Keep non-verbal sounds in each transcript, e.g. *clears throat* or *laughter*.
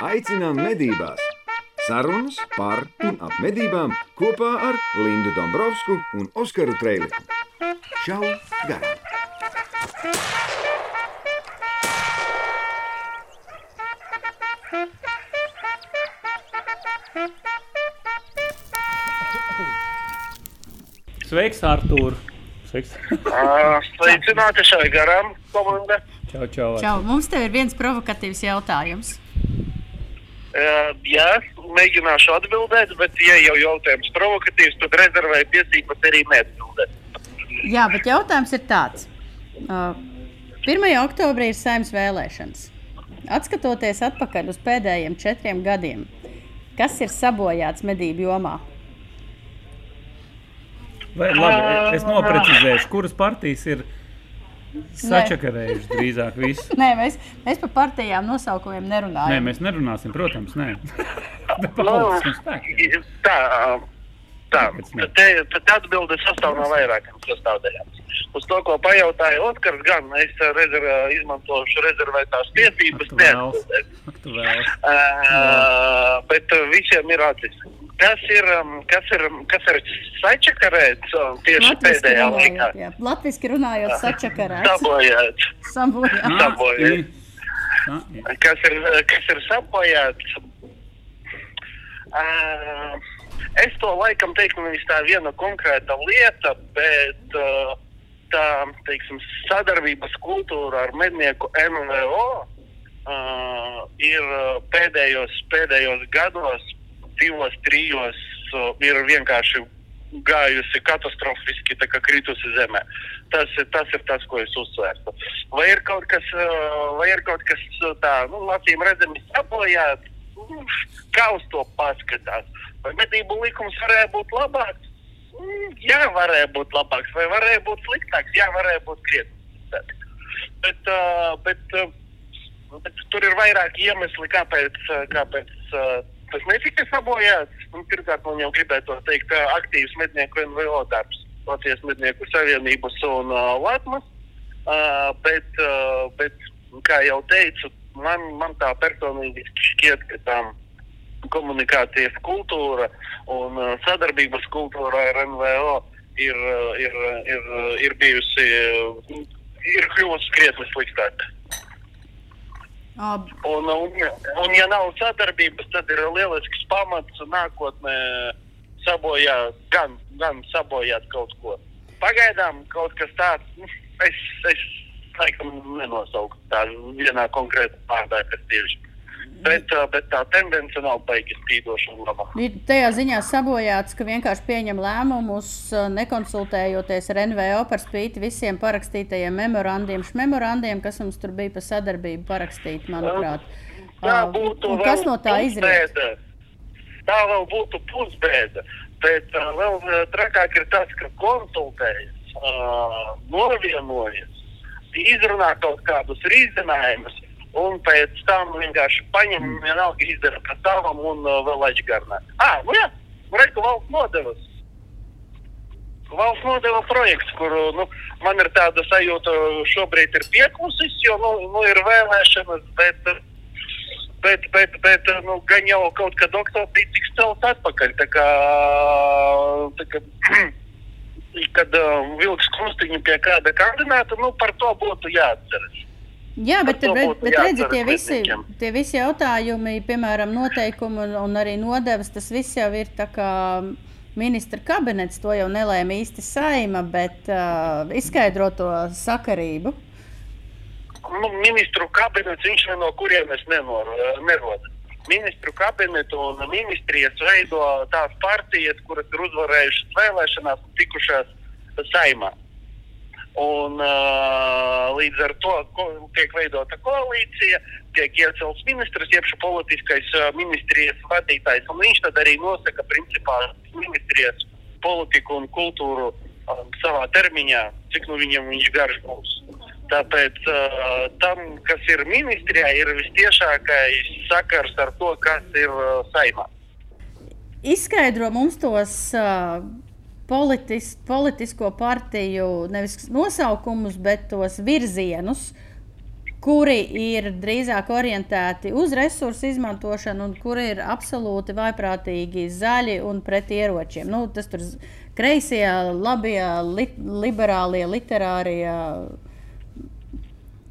aicinām medībās! Sarunas par un ap medībām kopā ar Lindu Dombrovskiju un Oskaru Trēliņu. Čau! Garām! Sveiks, Artur! Sveiks! Sveicināti šai garām komandai! Čau, čau! Čau, mums te ir viens provokatīvs jautājums. Uh, jā, mēģināšu atbildēt, bet, ja jau jautājums provokatīvs, tad rezervēju tiesības arī neatbildēt. Jā, bet jautājums ir tāds. Uh, 1. oktobrī ir saimnes vēlēšanas. Atskatoties atpakaļ uz pēdējiem četriem gadiem, kas ir sabojāts medību jomā? Vai, labi, es noprecizēšu, kuras partijas ir sačakarējušas drīzāk visu. Nē, mēs, mēs par partijām nosaukumiem nerunājam. Nē, mēs nerunāsim, protams, nē. *laughs* Spēkiem. tā, tā. Te- tad atbilde sastāv no vairākām sastāvdaļām. Uz to, ko pajautāja Oskars, gan es rezerv, izmantošu rezervētās tiesības. Vēls. Uh, bet visiem ir acis. Kas ir, um, kas ir, kas ir sačakarēts uh, tieši pēdējā laikā? runājot, jā. Latviski runājot, sačakarēts. Sabojāts. Sabojāts. Ah, Sabojāts. ah, Kas ir, kas ir sabojāts? Uh, es to laikam teiktu nevis tā viena konkrēta lieta, bet uh, tā, teiksim, sadarbības kultūra ar mednieku NVO uh, ir uh, pēdējos, pēdējos gados, divos, trijos, ir vienkārši gājusi katastrofiski, tā kā kritusi zemē. Tas, tas ir tas, ko es uzsvērtu. Vai ir kaut kas, vai ir kaut kas tā, nu, acīm redzami sabojāts, Nu, kā uz to paskatās? Vai medību likums varēja būt labāks? Mm, Jā, varēja būt labāks, vai varēja būt sliktāks? Jā, varēja būt krietni sliktāks. Bet, bet, bet tur ir vairāki iemesli, kāpēc, kāpēc tas netika sabojāts. Un Pirmkārt, man jau gribētu teikt, ka aktīvs mednieku NVO darbs, Latvijas mednieku savienības un uh, Latvijas. Uh, bet, uh, bet, kā jau teicu, man, man tā personīgi šķiet, ka tā komunikācijas kultūra un uh, sadarbības kultūra ar NVO ir, ir, ir, ir bijusi, ir kļuvusi krietni sliktāka. Un, un, un, ja nav sadarbības, tad ir lielisks pamats nākotnē sabojāt, gan, gan sabojāt kaut ko. Pagaidām kaut kas tāds, nu, es, es laikam nenosauku tā vienā konkrētā vārdā, kas tieši. Bet, bet tā tendence nav baigi spīdoša un laba. ir tajā ziņā sabojāts, ka vienkārši pieņem lēmumus, nekonsultējoties ar NVO par spīti visiem parakstītajiem memorandiem, memorandiem, kas mums tur bija par sadarbību parakstīti, manuprāt. Tā būtu un kas no tā izriet? Tā vēl būtu pusbēda. Bet uh, vēl trakāk ir tas, ka konsultējas, uh, novienojas, izrunā kaut kādus risinājumus, un pēc tam vienkārši paņem, vienalga izdara par savam un uh, vēl aizgarnā. Ah, nu jā, reku valsts nodevas. Valsts nodeva projekts, kur nu, man ir tāda sajūta, šobrīd ir pieklusis, jo nu, nu, ir vēlēšanas, bet, bet, bet, bet nu, gan jau kaut kad oktobrī tiks celt atpakaļ. Tā kā, tā kā, *clears throat* kad uh, vilks krustiņu pie kāda kandidāta, nu, par to būtu jāatceras. Jā, bet, bet, bet redziet, tie visi, tie visi jautājumi, piemēram, noteikumi un, un arī nodevas, tas viss jau ir tā kā ministra kabinets. To jau nelēma īsti saima, bet uh, izskaidro to sakarību. nu, ministru kabinets viņš no kurienes nenor, nerod. Ministru kabinetu un ministrijas veido tās partijas, kuras ir uzvarējušas vēlēšanās un tikušās saimā. Un, uh, līdz ar to ko, tiek veidota koalīcija, tiek iecelts ministrs, jeb politiskais uh, ministrijas vadītājs. Un viņš tad arī nosaka principā ministrijas politiku un kultūru um, savā termiņā, cik nu viņam viņš garš būs. Tāpēc uh, tam, kas ir ministrijā, ir visciešākais sakars ar to, kas ir uh, saimā. Izskaidro mums tos uh, politis, politisko partiju nevis nosaukumus, bet tos virzienus, kuri ir drīzāk orientēti uz resursu izmantošanu, un kuri ir absolūti vaiprātīgi zaļi un pret ieročiem. Nu, tas tur kreisie, labie, li, liberālie, literārie.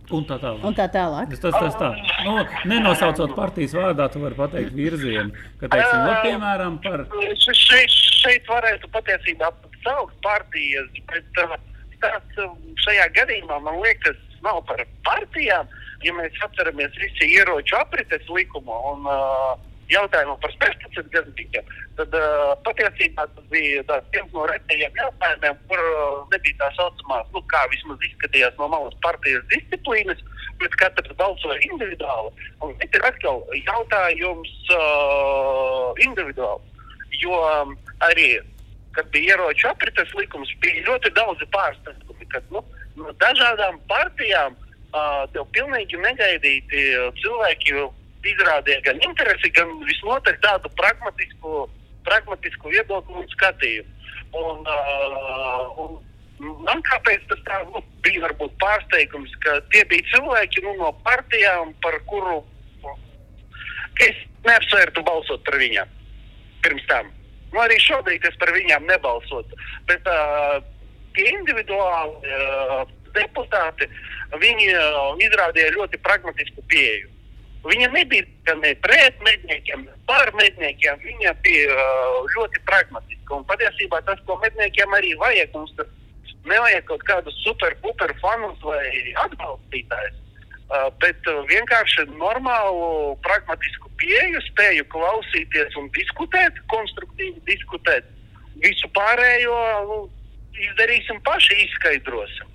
Un tā tālāk. Un tā tālāk. Tas, tas, tas tā. Nu, nenosaucot partijas vārdā, tu vari pateikt virzienu. Ka, teiksim, nu, piemēram, par... Šeit, šeit varētu patiesībā saukt partijas, bet uh, tas uh, šajā gadījumā man liekas nav par partijām. Ja mēs atceramies visi ieroču aprites likumu un uh, jautājumu par 16 gadu tikiem, tad uh, patiesībā tas bija viens no retajiem jautājumiem, kur uh, nebija tā saucamā, nu, kā vismaz izskatījās no malas partijas disciplīnas, bet katrs balsoja individuāli. Un šeit ir atkal jautājums uh, individuāli, jo um, arī, kad bija ieroču aprites likums, bija ļoti daudzi pārsteigumi, kad, nu, no dažādām partijām uh, tev pilnīgi negaidīti cilvēki izrādīja gan interesi, gan visnotaļ tādu pragmatisku, pragmatisku viedokli un skatījumu. Un, uh, un man kāpēc tas tā, nu, bija varbūt pārsteigums, ka tie bija cilvēki nu, no partijām, par kuru es neapsvērtu balsot par viņiem pirms tam. Nu, arī šobrīd es par viņiem nebalsotu. Bet uh, tie individuāli uh, deputāti, viņi uh, izrādīja ļoti pragmatisku pieeju. Viņa nebija ne pret medniekiem, ne par medniekiem. Viņa bija uh, ļoti pragmatiska. Un patiesībā tas, ko medniekiem arī vajag, mums nevajag kaut kādus super-puper fanus vai atbalstītājus. Uh, bet uh, vienkārši normālu, pragmatisku pieeju, spēju klausīties un diskutēt, konstruktīvi diskutēt. Visu pārējo nu, izdarīsim paši, izskaidrosim.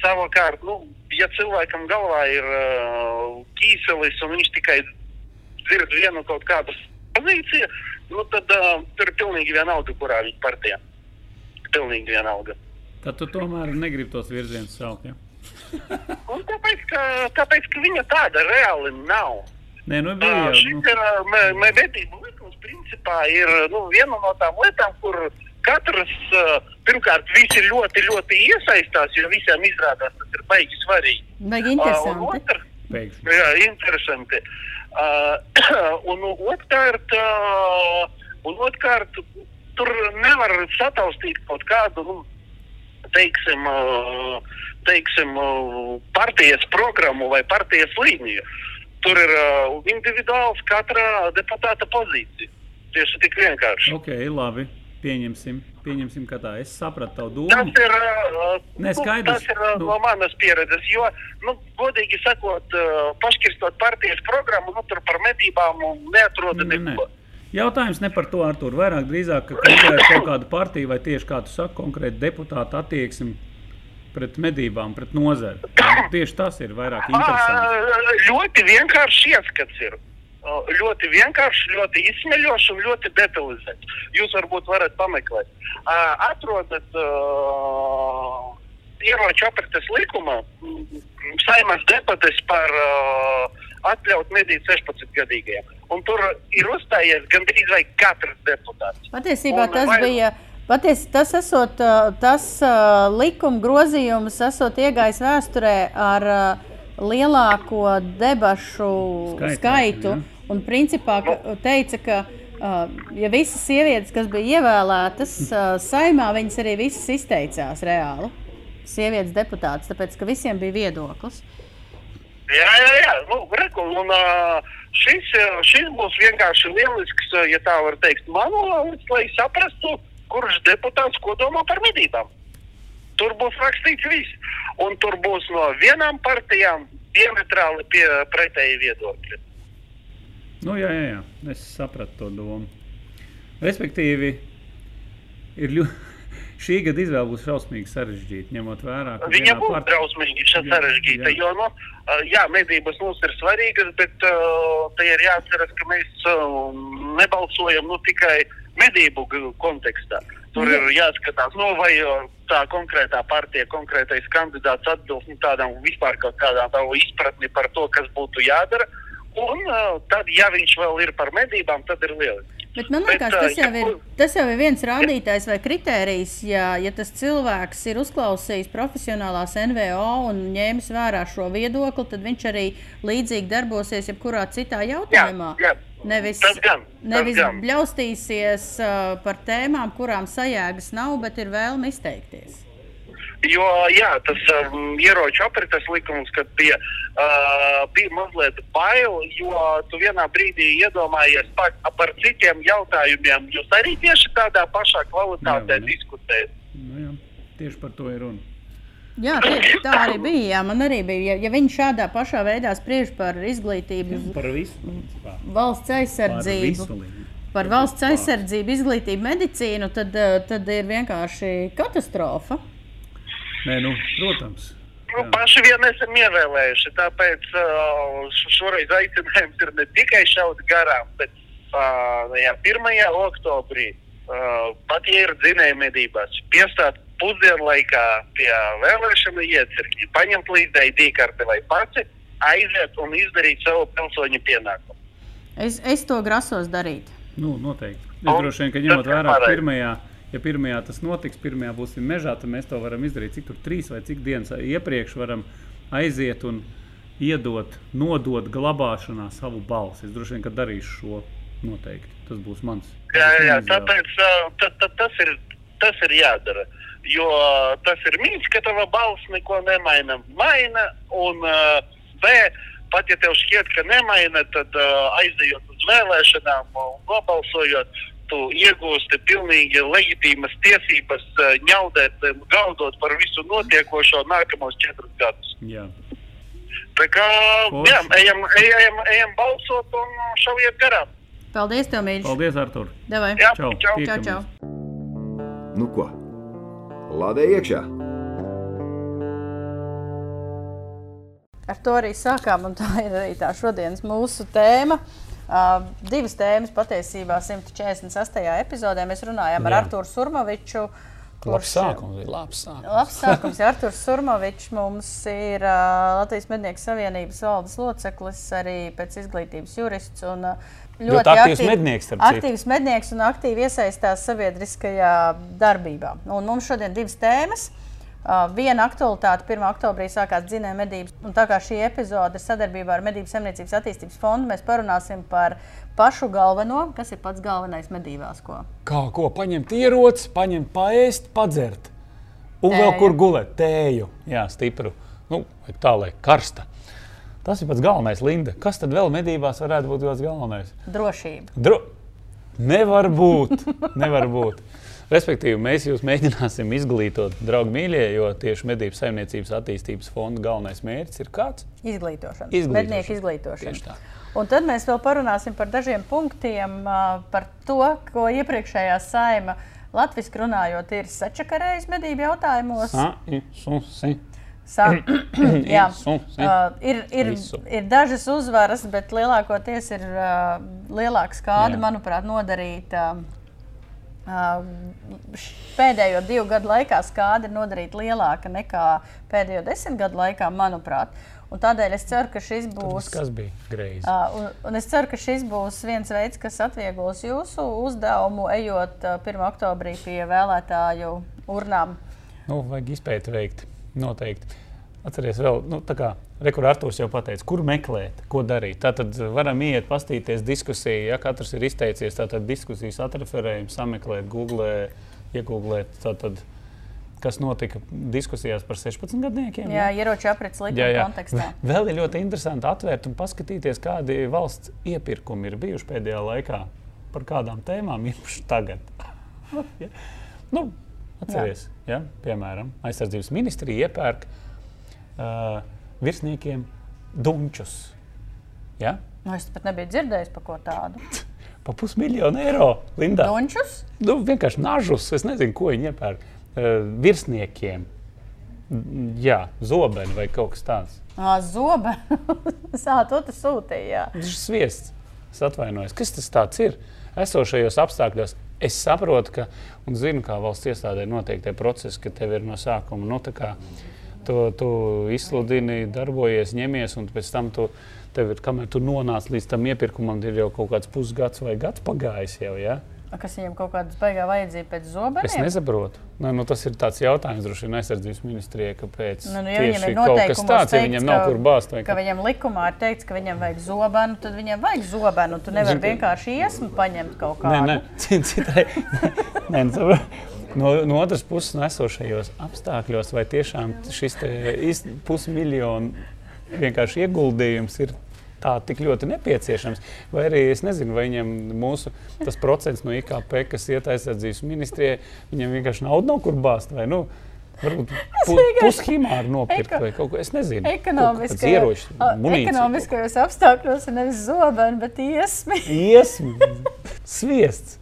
Savukārt, nu, ja cilvēkam galvā ir uh, ķīselis un viņš tikai dzird vienu kaut kādu pozīciju, nu, tad uh, tur ir pilnīgi vienalga, kurā viņa partijā. Pilnīgi vienalga. Tad tu tomēr negribi tos virzienus saukt. Ja? tāpēc, ka, tāpēc, ka viņa tāda reāli nav. Nē, nu bija. Uh, šis ir, uh, medību likums principā ir nu, viena no tām lietām, kur katrs, uh, pirmkārt, visi ļoti, ļoti iesaistās, jo visiem izrādās tas ir baigi svarīgi. Baigi interesanti. Uh, otr, Pēkšņi. jā, interesanti. Uh, *clears throat* un otrkārt, uh, un otrkārt, tur nevar sataustīt kaut kādu, nu, teiksim, uh, teiksim uh, partijas programmu vai partijas līniju. Tur ir uh, individuāls katra deputāta pozīcija. Tieši tik vienkārši. Ok, labi. Pieņemsim, pieņemsim ka tā. Es sapratu tavu Tas domu. ir, uh, Nē, skaidrs. tas ir uh, Nu. no manas pieredzes. Jo, nu, godīgi sakot, uh, paškirstot partijas programmu, nu, tur par medībām neatrodu Nē, nē. neko. Jautājums ne par to, Artur. Vairāk drīzāk ka konkrēti kaut kāda partija vai tieši kā tu saki, konkrēti deputāta attieksme pret medībām, pret nozari. Jā, Tieši tas ir vairāk interesanti. Ā, Ļoti vienkārši ieskats ir. Ā, Ļoti vienkārši, ļoti izsmeļošs un ļoti detalizēts. Jūs varbūt varat pameklēt. Atrodat uh, ieroču aprites likumā saimas debates par uh, atļaut medīt 16-gadīgajiem. Un tur ir uzstājies gandrīz vai katrs deputāts. Patiesībā Un tas vai- bija. Patiesi, tas esot, tas uh, likuma grozījums, esot iegājis vēsturē ar uh, lielāko debašu Skaitu, skaitu. jā. Un principā ka- teica, ka uh, ja visas sievietes, kas bija ievēlētas uh, saimā, viņas arī visas izteicās reāli. Sievietes deputāts, tāpēc ka visiem bija viedoklis. Jā, jā, jā. Nu, reku, un, uh, šis, uh, šis būs vienkārši lielisks, uh, ja tā var teikt, manuāls, lai saprastu, kurš deputāts ko domā par medībām. Tur būs rakstīts viss. Un tur būs no vienām partijām diametrāli pie pretēji viedokļi. Nu, jā, jā, jā, es sapratu to domu. Respektīvi, ir ļoti. *laughs* Šī gada izvēle būs šausmīgi sarežģīta, ņemot vērā, ka Viņa būs part- drausmīgi sarežģīta, jā. jo, nu, uh, jā, medības mums ir svarīgas, bet uh, te ir jāatceras, ka mēs uh, nebalsojam nu, tikai medību kontekstā. Tur Jā. ir jāskatās, nu, vai uh, tā konkrētā partija, konkrētais kandidāts atbilst nu, tādām vispār kaut tavu izpratni par to, kas būtu jādara. Un tad, ja viņš vēl ir par medībām, tad ir lieliski. Bet man liekas, Bet, tas jau, ja ir, tas jau ir viens rādītājs vai kritērijs. Ja, ja tas cilvēks ir uzklausījis profesionālās NVO un ņēmis vērā šo viedokli, tad viņš arī līdzīgi darbosies jebkurā citā jautājumā. jā. Nevis, Tas gan, tas nevis gan. bļaustīsies uh, par tēmām, kurām sajēgas nav, bet ir vēlme izteikties. Jo jā, tas um, ieroču aprites likums, kad bija, uh, bija mazliet bail, jo tu vienā brīdī iedomājies par, par citiem jautājumiem. Jūs arī tieši tādā pašā kvalitātē Jā, diskutējat. Nu, jā, tieši par to ir runa. Jā, tieši tā arī bija. Jā, man arī bija. Ja, ja viņi šādā pašā veidā spriež par izglītību, Par visu. valsts Par aizsardzību, visu līniju. par valsts aizsardzību, izglītību, medicīnu, tad, eh, tad ir vienkārši katastrofa. Nē, nu, protams. Nu, paši vien esam ievēlējuši, tāpēc uh, šoreiz aicinājums ir ne tikai šaut garām, bet uh, jā, 1. oktobrī, uh, pat ja ir dzinēja medībās, piestāt pusdienu laikā pie vēlēšana iecirkņa, paņemt līdzi dīkarti vai pati, aiziet un izdarīt savu pilsoņu pienākumu. Es, es to grasos darīt. Nu, noteikti. Es Un droši vien, ka ņemot vērā, pirmajā, ja pirmajā tas notiks, pirmajā būsim mežā, tad mēs to varam izdarīt. Cik tur trīs vai cik dienas iepriekš varam aiziet un iedot, nodot glabāšanā savu balsi. Es droši vien, ka darīšu šo noteikti. Tas būs mans. Jā, jā, jā, tāpēc ta, ta, tas, ir, tas ir jādara. Jo tas ir mīts, ka tava balss neko nemaina. Maina, un B, pat ja tev šķiet, ka nemaina, tad aizejot uz vēlēšanām un nobalsojot, tu iegūsti pilnīgi leģitīmas tiesības uh, ņaudēt un gaudot par visu notiekošo nākamos četrus gadus. Jā. Tā kā Forši. jā, ejam, ejam, ejam balsot un šaujiet garām. Paldies, tev, mīļš! Paldies, Artur! Davai. Jā, Čau! čau. Čau, čau! Nu ko? Lādē iekšā! Ar to arī sākām, un tā ir arī tā šodienas mūsu tēma. Uh, divas tēmas patiesībā 148. epizodē mēs runājām ar Jā. Arthuru Surmoviču. Labs sākums, bija labs sākums. Labs sākums. Ja Arthurs Surmovičs mums ir uh, Latvijas Mednieku Savienības valdes loceklis, arī pēc izglītības jurists. Un, uh, Ļoti aktīvs mednieks, starp citu. Aktīvs mednieks un aktīvi iesaistās sabiedriskajā darbībā. Un mums šodien divas tēmas. Uh, viena aktualitāte 1. oktobrī sākās dzinēja medības. Un tā kā šī epizode ir sadarbībā ar Medību saimniecības attīstības fondu, mēs parunāsim par pašu galveno, kas ir pats galvenais medībās. Ko? Kā ko paņemt ieroci, paņemt paēst, padzert. Un vēl Tēju. kur gulēt tēju. Jā, stipru. Nu, tā lai karsta. Tas ir pats galvenais, Linda. Kas tad vēl medībās varētu būt pats galvenais? Drošība. Dro... Nevar būt. Nevar būt. Respektīvi, mēs jūs mēģināsim izglītot, draugi mīļie, jo tieši medību saimniecības attīstības fonda galvenais mērķis ir kāds? Izglītošana. Mednieku izglītošana. Tieši tā. Un tad mēs vēl parunāsim par dažiem punktiem, par to, ko iepriekšējā saima latviešu runājot, ir sačakarējis medību jautājumos. Sa, i, su, si. Sa *clears throat* *clears throat* jā, uh, ir, ir, ir dažas uzvaras, bet lielākoties ir uh, lielāka skāde, manuprāt, nodarīta. Uh, pēdējo divu gadu laikā skāde ir nodarīta lielāka nekā pēdējo desmit gadu laikā, manuprāt. Un tādēļ es ceru, ka šis būs. Kas bija greizi? Uh, un, un es ceru, ka šis būs viens veids, kas atvieglos jūsu uzdevumu, ejot uh, 1. oktobrī pie vēlētāju urnām. Nu, vajag izpēti veikt. Noteikti. Atcerieties, vēl, nu, tā kā Rekurors jau pateica, kur meklēt, ko darīt. Tātad varam iet, paskatīties diskusiju. Ja katrs ir izteicies, tad diskusijas atreferējumu, sameklēt, googlēt, iegūglēt. Tātad, kas notika diskusijās par 16 gadiem? Jā, ieroču aprits likuma kontekstā. *laughs* Vēl ir ļoti interesanti atvērt un paskatīties, kādi valsts iepirkumi ir bijuši pēdējā laikā par kādām tēmām, īpaši tagad. *laughs* ja? nu, atcerieties, ja? piemēram, aizsardzības ministrija iepērk uh, virsniekiem dunčus. Ja? Nu, es pat nebiju dzirdējis par ko tādu. *laughs* Pa pusmiljonu eiro. Linda. Dunčus? Nu, vienkārši nažus. Es nezinu, ko viņi iepērk. Uh, virsniekiem. Mm, Jā, zobeni vai kaut kas tāds. Ā, Zobe. *laughs* Sā, to tu sūtīji. jā. Tas ir sviests. Es atvainojos. Kas tas tāds ir? Esošajos apstākļos es saprotu, ka, un zinu, kā valsts iestādē notiek tie procesi, ka tev ir no sākuma. Nu, tā kā tu, tu izsludini, darbojies, ņemies, un pēc tam tu tev ir, kamēr tu nonāc līdz tam iepirkumam, ir jau kaut kāds pusgads vai gads pagājis jau. Ja? Kas viņam kaut kāda baigā vajadzība pēc Es zobeniem? nesaprotu. Nu, nu, tas ir tāds jautājums, droši vien aizsardzības ministrijai, kāpēc Nu, nu, ja viņam ir kaut kas tāds, ja viņam nav ka- kur bāzt. Ka kā. viņam likumā ir teikts, ka viņam vajag zobenu, tad viņam vajag zobenu. Tu nevari ka- vienkārši iesmu paņemt kaut Nē, kādu. nē, *laughs* cit- citai. nē, nu, saprot, no, no otras puses, no esošajos apstākļos, vai tiešām šis pusmiljonu vienkārši ieguldījums ir tā tik ļoti nepieciešams. Vai arī es nezinu, vai viņam mūsu tas procents no IKP, kas iet aizsardzības ministrijai, viņam vienkārši naudu nav kur bāzt. Vai, nu, Varbūt pu, pushimāru nopirkt Eko- vai kaut ko es nezinu. Ekonomiskajos ieroči, munīcija. ekonomiskajos apstākļos ir nevis zobeni, bet iesmi. Iesmu, *laughs* sviests.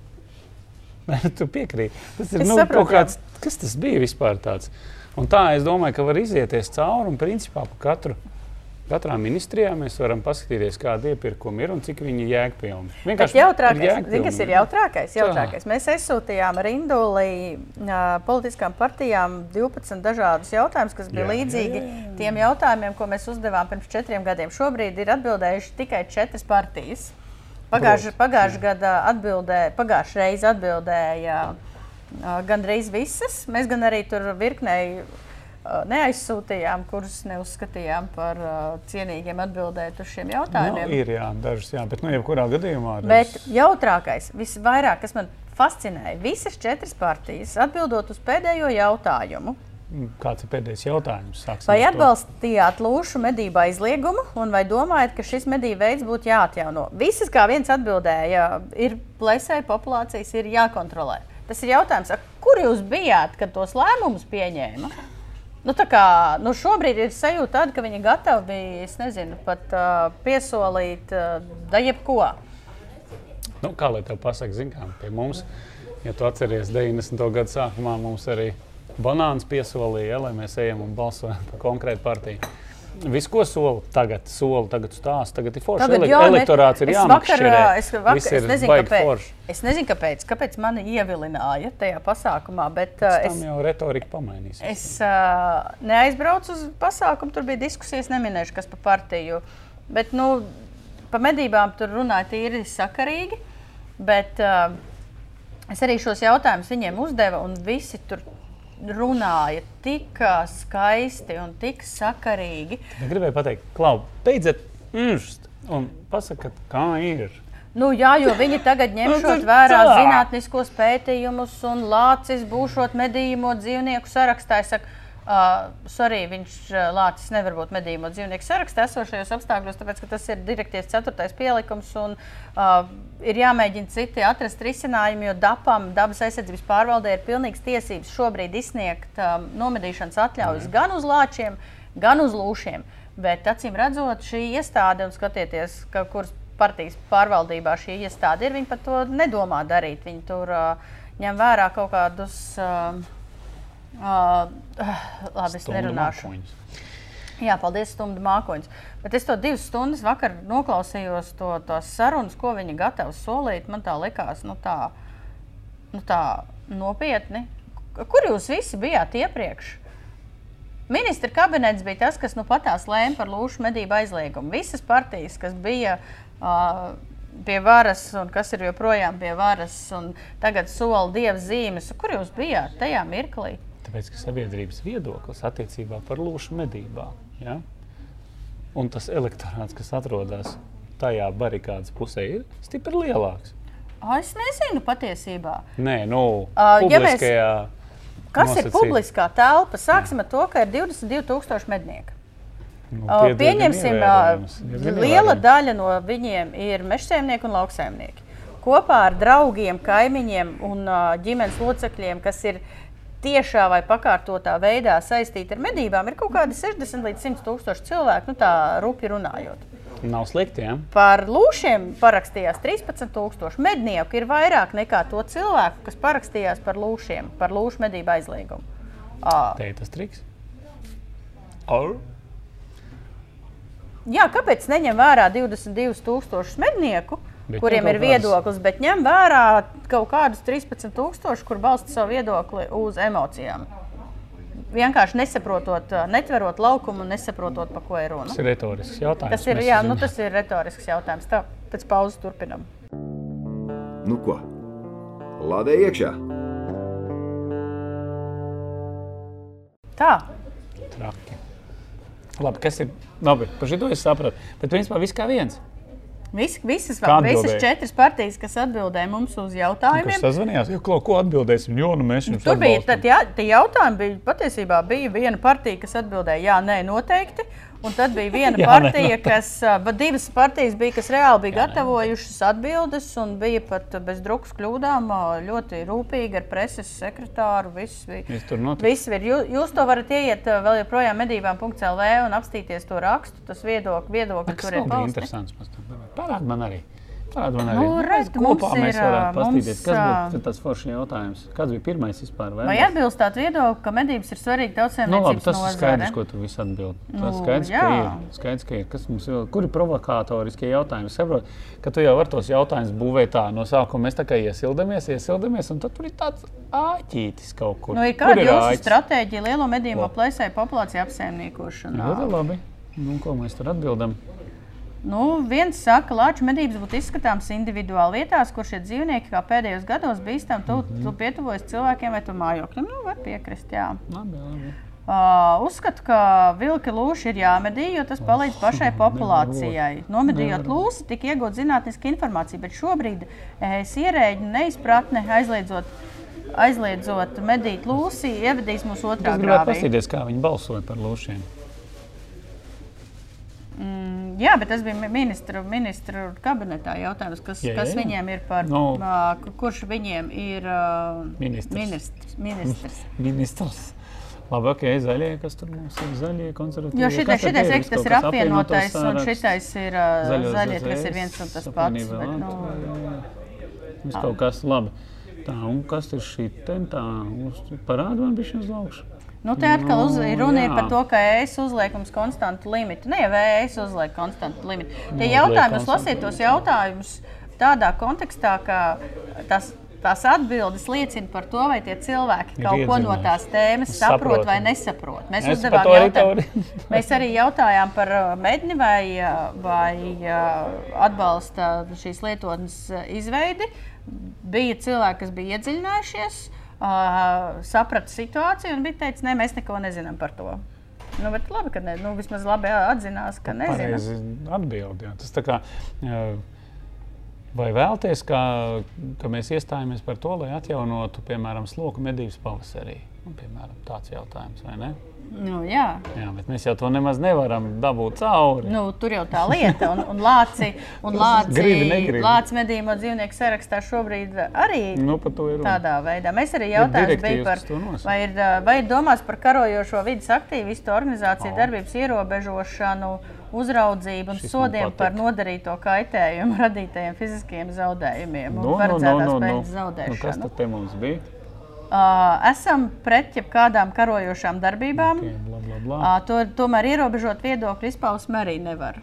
Tu piekrīti. Tas ir Es nu, saprotu, kaut kāds, kas tas bija vispār tāds. Un tā es domāju, ka var izieties cauri un principā pa katru. Katrā ministrijā mēs varam paskatīties, kāda iepirkuma ir un cik viņi ir jēgpilni. Vienkārši jautrākais, ir zini, kas ir jēgpilni. jautrākais? jautrākais? Mēs aizsūtījām Rindulī politiskām partijām 12 dažādus jautājumus, kas bija Jā, jā, līdzīgi tiem jautājumiem, ko mēs uzdevām pirms četriem gadiem. Šobrīd ir atbildējuši tikai četras partijas. Pagājušā pagājušā gada atbildē, pagājušā reize atbildēja gandrīz visas. Mēs gan arī tur virknēji neaizsūtījām, kurus neuzskatījām par ā, cienīgiem atbildēt uz šiem Nu, jautājumiem. ir jā, dažas, jā, bet nu, jebkurā gadījumā. Bet jautrākais, visvairāk, kas man fascinēja, visas četras partijas atbildot uz pēdējo jautājumu. Kāds ir pēdējais jautājums? Sāksim Vai atbalstījāt lūšu medību aizliegumu, un vai domājat, ka šis medību veids būtu jāatjauno? Visas kā viens atbildēja, ir plēsēji populācijas, ir jākontrolē. Tas ir jautājums, kur jūs bijāt, kad tos lēmumus pieņēma? Nu, kā, nu šobrīd ir sajūta tāda, ka viņi gatavi, es nezinu, pat uh, piesolīt uh, da jebko. Nu, kā lai tev pasakā, zināmā mērā, pie mums, ja tu atceries 90. gada sākumā, mums arī banāns piesolīja, ja, lai mēs ejam un balsojam par konkrētu partiju. Viss, ko soli tagad, soli tagad stāsta, tagad ir forši. Tagad, Ele jā, elektorāts ir ā, Es, vakar, Viss es, nezinu, kāpēc, forši. es nezinu, kāpēc, kāpēc mani ievilināja tajā pasākumā, bet uh, Tam es, jau retorika pamainīsies. es uh, neaizbraucu uz pasākumu. Tur bija diskusijas, neminēšu, kas par partiju. Bet, nu, par medībām tur runāja tīri sakarīgi. Bet uh, es arī šos jautājumus viņiem uzdevu, un visi tur runāja tik skaisti un tik sakarīgi. Es gribēju pateikt, Klau, beidziet ūst un pasakiet, kā ir. Nu, jā, jo viņi tagad Nu, ņemšot vērā zinātniskos pētījumus un lācis būšot medījuma dzīvnieku sarakstā. Es saku, uh, sorry, viņš uh, lācis nevar būt medījuma dzīvnieku sarakstā esošajos apstākļos, tāpēc ka tas ir direktīvas 4. pielikums. Un, uh, ir jāmēģina citi atrast risinājumu, jo DAPam, dabas aizsardzības pārvaldē, ir pilnīgs tiesības šobrīd izsniegt um, nomedīšanas atļaujas gan uz lāčiem, gan uz lūšiem. Bet, acīm redzot, šī iestāde, un skatieties, ka, kuras partijas pārvaldībā šī iestāde ir, viņi par to nedomā darīt. Viņi tur uh, ņem vērā kaut kādus. Uh, uh, *sighs* labi, es Stundu nerunāšu. mākoņus. Jā, paldies, stundu mākoņus. Bet es to divas stundas vakar noklausījos, to, tās sarunas, ko viņi gatavi solīt. Man tā likās, nu tā, nu tā nopietni. Kur jūs visi bijāt iepriekš? Ministra kabinets bija tas, kas nu patās lēma par lūšu medību aizliegumu. Visas partijas, kas bija uh, pie varas un kas ir joprojām pie varas, un tagad sola dievs zīmes, kur jūs bijāt tajā mirklī? Tāpēc, ka sabiedrības viedoklis attiecībā par lūšu medībām ja? un tas elektorāts, kas atrodas tajā barikādas pusē, ir stipri lielāks. Es nezinu patiesībā. Nē, nu, Ā, ja mēs- publiskajā. Kas ir nosacīt- publiskā telpa? Sāksim ar to, ka ir 22,000 mednieku. Nu, Uh, Pieņemsim, uh, diezgan liela daļa no viņiem ir mežsaimnieki un lauksaimnieki. Kopā ar draugiem, kaimiņiem un uh, ģimenes locekļiem, kas ir tiešā vai pakārtotā veidā saistīti ar medībām, ir kaut kādi 60 līdz 100 tūkstoši cilvēku, nu tā rupi runājot. Nav slikti, ja? Par lūšiem parakstījās 13,000 mednieku. Ir vairāk nekā to cilvēku, kas parakstījās par lūšiem, par lūšu medību aizliegumu. Uh, Te ir tas triks. Ar? Jā, kāpēc neņem vērā 22,000 mednieku, Bet bet kuriem nu ir viedoklis, bet ņem vērā kaut kādus 13,000, kur balsta savu viedokli uz emocijām? vienkārši nesaprotot, uh, netverot laukumu un nesaprotot, pa ko ir runa. Tas ir retorisks jautājums. Tas ir, jā, nu, tas ir retorisks jautājums. Tā, pēc pauzes turpinam. Nu ko? Lādē iekšā! Tā, Traki. Labi, kas ir? Labi, par šito es sapratu. Bet principā viss kā viens. Vis, visas, visas četras partijas, kas atbildēja mums uz jautājumiem, sazvanījās? Jo, klau, ko atbildēsim? Jo, nu mēs jums Tur bija tie jautājumi, bija patiesībā bija viena partija, kas atbildēja, jā, nē, noteikti. Un tad bija viena *laughs* Jā, partija, kas, ā, bet divas partijas bija, kas reāli bija gatavojušas atbildes un bija pat bez drukas kļūdām, ļoti rūpīgi ar preses sekretāru. Viss bija. Viss tur notika. Viss ir. Jū- Jūs to varat ieiet vēl joprojām medībām.lv un apstīties to rakstu. Tas viedokļi, viedokļi Tas tur ir bija pausti. interesants. Parādi man arī. Parādi man arī. Nu, redz, ka kopā mēs ir, varētu mums, paskatīties, kas būtu tas foršs jautājums. Kāds bija pirmais vispār? Vai atbilst tādā viedokļa, ka medības ir svarīga Nu, labi, tautsēmniecības tas ir skaidrs, nozare? ko tu visi atbild. Tas Nu, skaidrs, ka jā. ir. Skaidrs, ka ir. Kas mums vēl? Kur ir provokatoriskie jautājumi? Es saprotu, ka tu jau vari tos jautājumus būvēt tā. No sākuma mēs tā kā iesildamies, iesildamies, un tad tur ir tāds āķītis kaut kur. Nu, ir kāda ir jūsu āķis? stratēģija lielo medību Labi. plēsēju populāciju apsaimniekošanā? Ļoti labi. Nu, ko mēs tur atbildam? Nu, viens saka, ka lāču medības būtu izskatāmas individuāli vietās, kur šie dzīvnieki kā pēdējos gados bīstami tu, Mhm. tu pietuvojas cilvēkiem vai mājokļiem. Nu, var piekrist, jā. Labi, labi. Uh, uzskatu, ka vilka lūši ir jāmedī, jo tas palīdz pašai populācijai. Nomedījot lūsi, tika iegūta zinātniska informācija, bet šobrīd es ierēģi neizpratne aizliedzot, aizliedzot medīt lūsi, ievedīs mūs otrā Es gribētu grāvī. paskatīties, kā viņi balsoja par lūšiem. Mm, jā, bet tas bija mi- ministru, ministru kabinetā jautājums, kas, Jā, jā, kas jā. viņiem ir par ā, ku- kurš viņiem ir ā, Ministrs. ministrs. ministrs. *laughs* Ministrs. Labi, ok, zaļie, kas tur mums ir zaļie konservatīvie. Jo šitais, Kas šitais, ir? reiks, tas ir kas apvienotais, un šitais ir ā, Zaļo zaļie, kas ir viens un tas pats. Bet, nu. Viss kaut kas labi. Tā, un kas ir šī tentā? Uz- Parādi man bija šis laukš. Nu, te atkal uz, Nu, ir runa ir par to, ka es uzlieku mums konstantu limitu. Ne jau es uzlieku konstantu limitu. Tie Uzliek jautājumi, lasiet tos jautājumus tādā kontekstā, ka tas. Tās atbildes liecina par to, vai tie cilvēki kaut ko no tās tēmas Saprot. vai nesaprot. Mēs Es uzdevām jautājumu. *laughs* Mēs arī jautājām par uh, medni vai, uh, vai uh, atbalsta šīs lietotnes izveidi. Bija cilvēki, kas bija iedziļinājušies, uh, saprata situāciju un bija teicis, nē, mēs neko nezinām par to. Nu, bet labi, ka ne, nu, vismaz labi atzinās, ka nezina. Pareizi atbild. Jā. Tas tā kā, jā, vai vēlties, ka, ka mēs iestājamies par to, lai atjaunotu, piemēram, sloku medības pavasarī? Nu, piemēram, tāds jautājums, vai ne? Nu, jā. Jā, bet mēs jau to nemaz nevaram dabūt cauri. Nu, tur jau tā lieta, un, un lāci, un *laughs* lāci, Gribi, negribi. lāci medījuma dzīvnieku sarakstā šobrīd arī Nu, tādā veidā. Mēs arī jautājām, par, vai, ir, vai ir domāts par karojošo vidas aktīvistu organizāciju O. darbības ierobežošanu, uzraudzību un Šis sodiem par nodarīto kaitējumu radītajiem fiziskiem zaudējumiem un Nu, nu, nu, paredzētās nu, nu. peļņas Nu, kas tad te mums bija? Uh, esam pret jebkādām karojošām darbībām. Okay, bla, bla, bla. Uh, to, tomēr ierobežot viedokļu izpausmi arī nevar.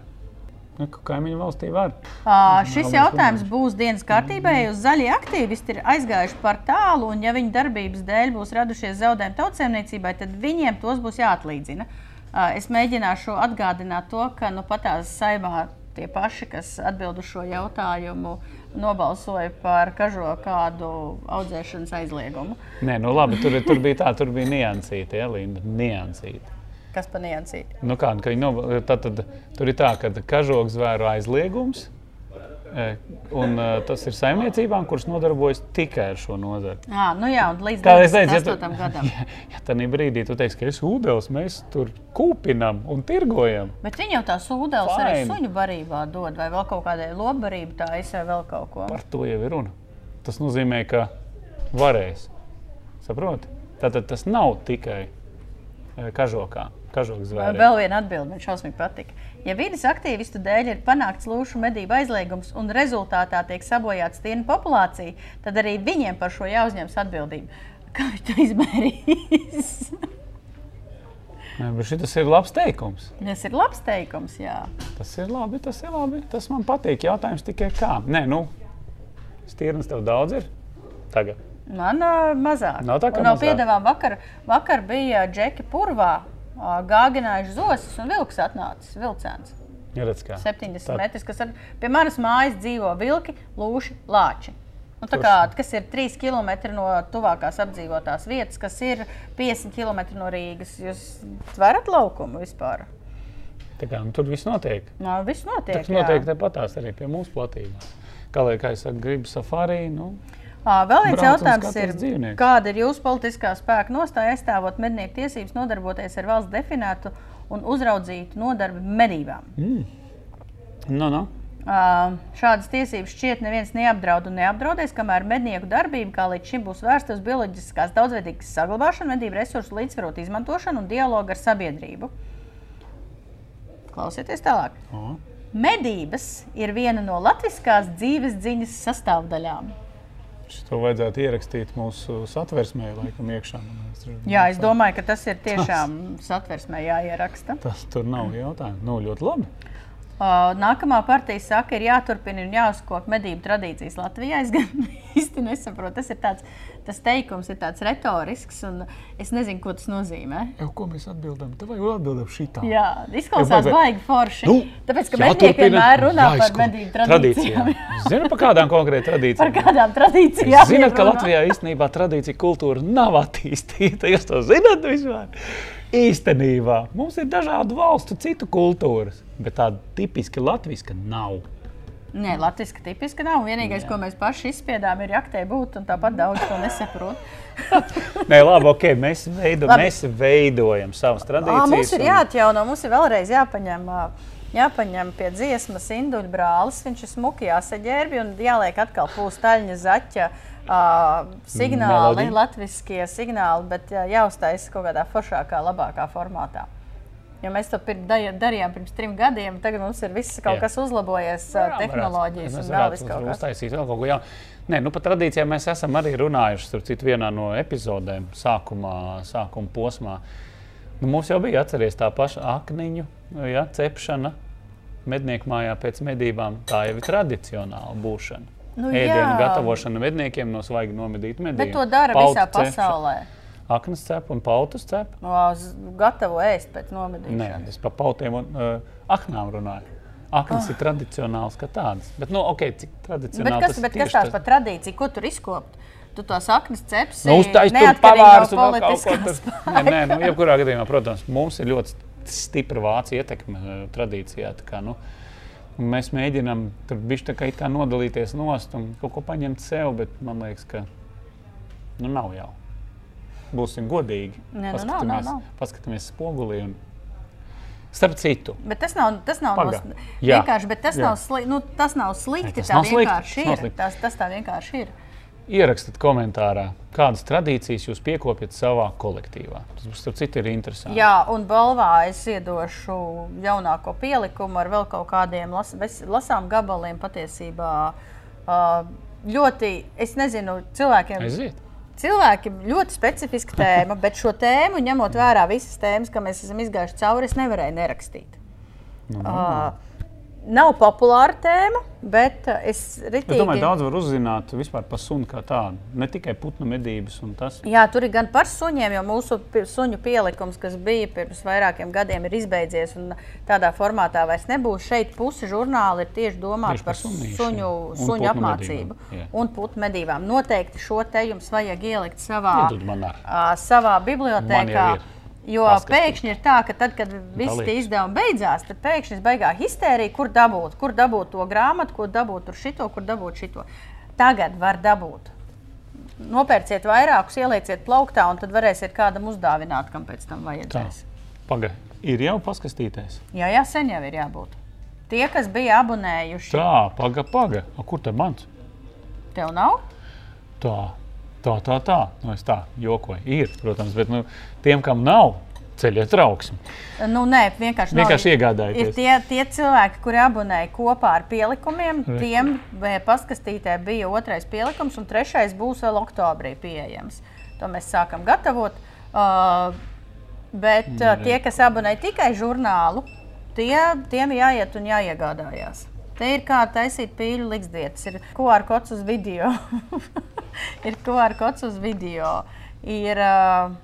Nu, ka Kaimiņu valstī var. Uh, šis jautājums būs dienas kārtībā, jo zaļie aktīvisti ir aizgājuši par tālu, un ja viņu darbības dēļ būs radušies zaudējumi tautsēmniecībai, tad viņiem tos būs jāatlīdzina. Uh, es mēģināšu atgādināt to, ka nu, patās saimā tie paši, kas atbild uz šo jautājumu, nobalsoja par kažo kādu audzēšanas aizliegumu. Nē, nu labi, tur, tur bija tā, tur bija niansīta, ja, Linda, niansīta. Kas pa niansīti? Nu, kāda, ka viņi noba- tad, tad, tur ir tā, ka kažoks zvēru aizliegums, un tas ir saimniecībām, kuras nodarbojas tikai ar šo nozari. À, nu jā, un līdz Kā es teicu, ja, 28. tu, gadam. *laughs* ja, ja tādā brīdī tu teiksi, ka es ūdens, mēs tur kūpinam un tirgojam. Bet viņi jau tās ūdeņus arī suņu barībā dod, vai vēl kaut kādai lobbarībai, tā izsver vēl kaut ko. Par to jau ir runa. Tas nozīmē, ka varēs. Saproti? Tātad tas nav tikai kažokā, zvērē. Vēl viena atbilde man šausmīgi patika. Ja vidas aktīvistu dēļ ir panākts lūšu medību aizliegums un rezultātā tiek sabojāta stiena populācija, tad arī viņiem par šo jāuzņemas atbildība. Kā viņš to izmērīs? *laughs* Nē, bet šis ir labs teikums. Tas ir labs teikums, jā. Tas ir labi, tas ir labi. Tas man patīk. Jautājums tikai kā. Nē, nu, stīrnes tev daudz ir tagad. Man uh, mazāk. Nav tā, ka Un mazāk. piedāvām vakar, vakar bija džeki purvā, gāginājuši zosis un vilks atnācis. Vilcēns. Ja redz, kā. 70 Tā- metrus, kas ar, pie manas mājas dzīvo vilki, lūši, lāči. Nu, kā, kas ir 3 km no tuvākās apdzīvotās vietas, kas ir 50 km no Rīgas. Jūs varat laukumu vispār? Tā kā, nu, tur viss notiek. Nā, viss notiek. Tas notiek tāpatās arī pie mūsu platībās. Kā lai kā es saku, gribu safārī, nu, Vēl viens jautājums ir, dzīvniekus. kāda ir jūsu politiskā spēka nostāja aizstāvot mednieku tiesības, nodarboties ar valsts definētu un uzraudzītu nodarbi medībām? nu, nu. Ā, Šādas tiesības šķiet neviens neapdraud un neapdraudēs, kamēr mednieku darbība, kā līdz šim, būs vērsta uz bioloģiskās daudzveidības saglabāšanu, medību resursu līdzsvarotu izmantošanu un dialogu ar sabiedrību. Klausieties tālāk. O. Medības ir viena no latviskās dzīves dziņas sastāvdaļām. To vajadzētu ierakstīt mūsu satversmē, laikam, iekšā. Jā, es domāju, ka tas ir tiešām satversmē jāieraksta. Tas tur nav jautājumu. Nu, ļoti labi. Nākamā partija saka, ir jāturpina un jāuzkopja medību tradīcijas Latvijā. Es gan *laughs* īsti nesaprotu, tas ir tāds tas teikums, ir tāds retorisks, un es nezinu, ko tas nozīmē. Jau, ko mēs atbildam? Tev vajag atbildēt šitā. Jā, izklausās Jau, baigi forši. Nu, Tāpēc, ka mednieki vienmēr runā par medību tradīcijām. Zinu par kādām konkrētām par tradīcijām. kādām tradīcijām? Viņi ka? Latvijā īstenībā tradīcija kultūra nav attīstīta. Jūs to zināt vispār? Īstenībā mums ir dažādu valstu citu kultūras, bet tāda tipiski latviska nav. Nē, latviešu tipiski nav. Vienīgais, ko mēs paši izspiedām, ir jaktē būt, un tāpat daudz to nesaprot. *laughs* Nē, labi, ok, mēs, veido, Labi. mēs veidojam savas tradīcijas. mums ir un- jāatjauno, mums ir vēlreiz jāpaņem, jāpaņem pie dziesmas induļu brālis. Viņš ir smuki jāsaģērbi un jāliek atkal pūstaļņa zaķa. Uh, signāli, Melodija. latviskie signāli, bet jā, jāuztaisa kaut kādā foršākā, labākā formātā. Jo mēs to pir, da, darījām pirms trim gadiem, tagad mums ir viss kaut Jā. kas uzlabojies, Jā, tehnoloģijas varētu. un vēl viss kaut kas. Uztaisīt vēl kaut ko jaunu. Nē, nu, par tradīcijām mēs esam arī runājuši. Starp citu, vienā no epizodēm, sākumā, sākuma posmā. Nu, mums jau bija atcerieties tā paša akniņu ja, cepšana mednieku mājā pēc medībām. Tā jau ir tradicionāla būšana. Nu, Ēdienu jā. gatavošana medniekiem no svaigi nomedīta medību. Bet to dara Pautu visā pasaulē. Aknas cep un pautus cep. Gatavo ēst pēc Nē, nomedīšanas. es par pautiem un uh, aknām runāju. Aknas oh. ir tradicionāls kā tādas. Bet, nu, ok, cik tradicionāli Bet kas, bet kas tās par tradīciju? Ko tur izkopt? Tu tās saknes cepsi. Nu, neatkarīgi pavārs no politiskās tur. Nē, nē, nu, jebkurā gadījumā, protams, mums ir ļoti stipra vācu ietekme eh, tradīcijā. tā Kā, nu, un mēs mēģinām tur bišķi tā kā, kā nodalīties nost un kaut ko paņemt sev, bet man liekas, ka nu, nav jau. Būsim godīgi. Nē, nu, nav, nav, nav. paskatāmies spogulī. Un... Starp citu, Bet tas nav, tas nav Paga. Jā. vienkārši, bet tas Jā. nav, sli, nu, tas nav slikti. Nē, tas tā nav slikti, vienkārši tas nav slikti. Tas, tas tā vienkārši ir. Ierakstiet komentārā, kādas tradīcijas jūs piekopjat savā kolektīvā. Tas būs starp citu interesanti. Jā, un balvā es iedošu jaunāko pielikumu ar vēl kaut kādiem las, lasām gabaliem patiesībā. Ļoti, es nezinu, cilvēkiem. Aiziet! Cilvēki ļoti specifiska tēma, bet šo tēmu, ņemot vērā visas tēmas, ka mēs esam izgājuši cauri, es nevarēju nerakstīt. Nu, Uh, nav populāra tēma, bet uh, es Es ritīgi... domāju, daudz var uzzināt par sunu kā tādu. Ne tikai putnu medības un tas. Jā, tur ir gan par suņiem, jo mūsu suņu pielikums, kas bija pirms vairākiem gadiem, ir izbeidzies. un Tādā formātā vairs nebūs. Šeit puse žurnāla ir tieši domāta Tieši par par sunīšiem suņu, suņu apmācību medībām, jā. un putnu medībām. Noteikti šo te jums vajag ielikt savā, Iedod man ar. ā, savā Man bibliotekā. jau ir. Jo Paskatīt. pēkšņi ir tā, ka tad, kad visi tie izdevumi beidzās, tad pēkšņi baigā histērija, kur dabūt, kur dabūt to grāmatu, kur dabūt tur šito, kur dabūt šito. Tagad var dabūt. Nopērciet vairākus, ielieciet plauktā, un tad varēsiet kādam uzdāvināt, kam pēc tam vajadzēs. pagaidi. Ir jau paskatīties. Jā, jā, sen jau ir jābūt. Tie, kas bija abonējuši, Tā, pagaidi, pagaidi. Kur te mans? tev nav? Tā, tā, tā. tā. Nu, es tā jokoju. Ir, protams, bet nu, tiem, kam nav, ceļiet trauksmi. Nu, nē, vienkārši, Vienkārši nav. iegādājieties. Ir tie, tie cilvēki, kuri abonēja kopā ar pielikumiem, Re. tiem paskastītē bija otrais pielikums, un trešais būs vēl oktobrī pieejams. To mēs sākam gatavot. Uh, bet uh, tie, kas abonē tikai žurnālu, tie, tiem jāiet un jāiegādājās. Te ir kā taisīt pīļu likstdietas. Ir QR *laughs* kods uz video. ir QR kods uz video. Ir, uh,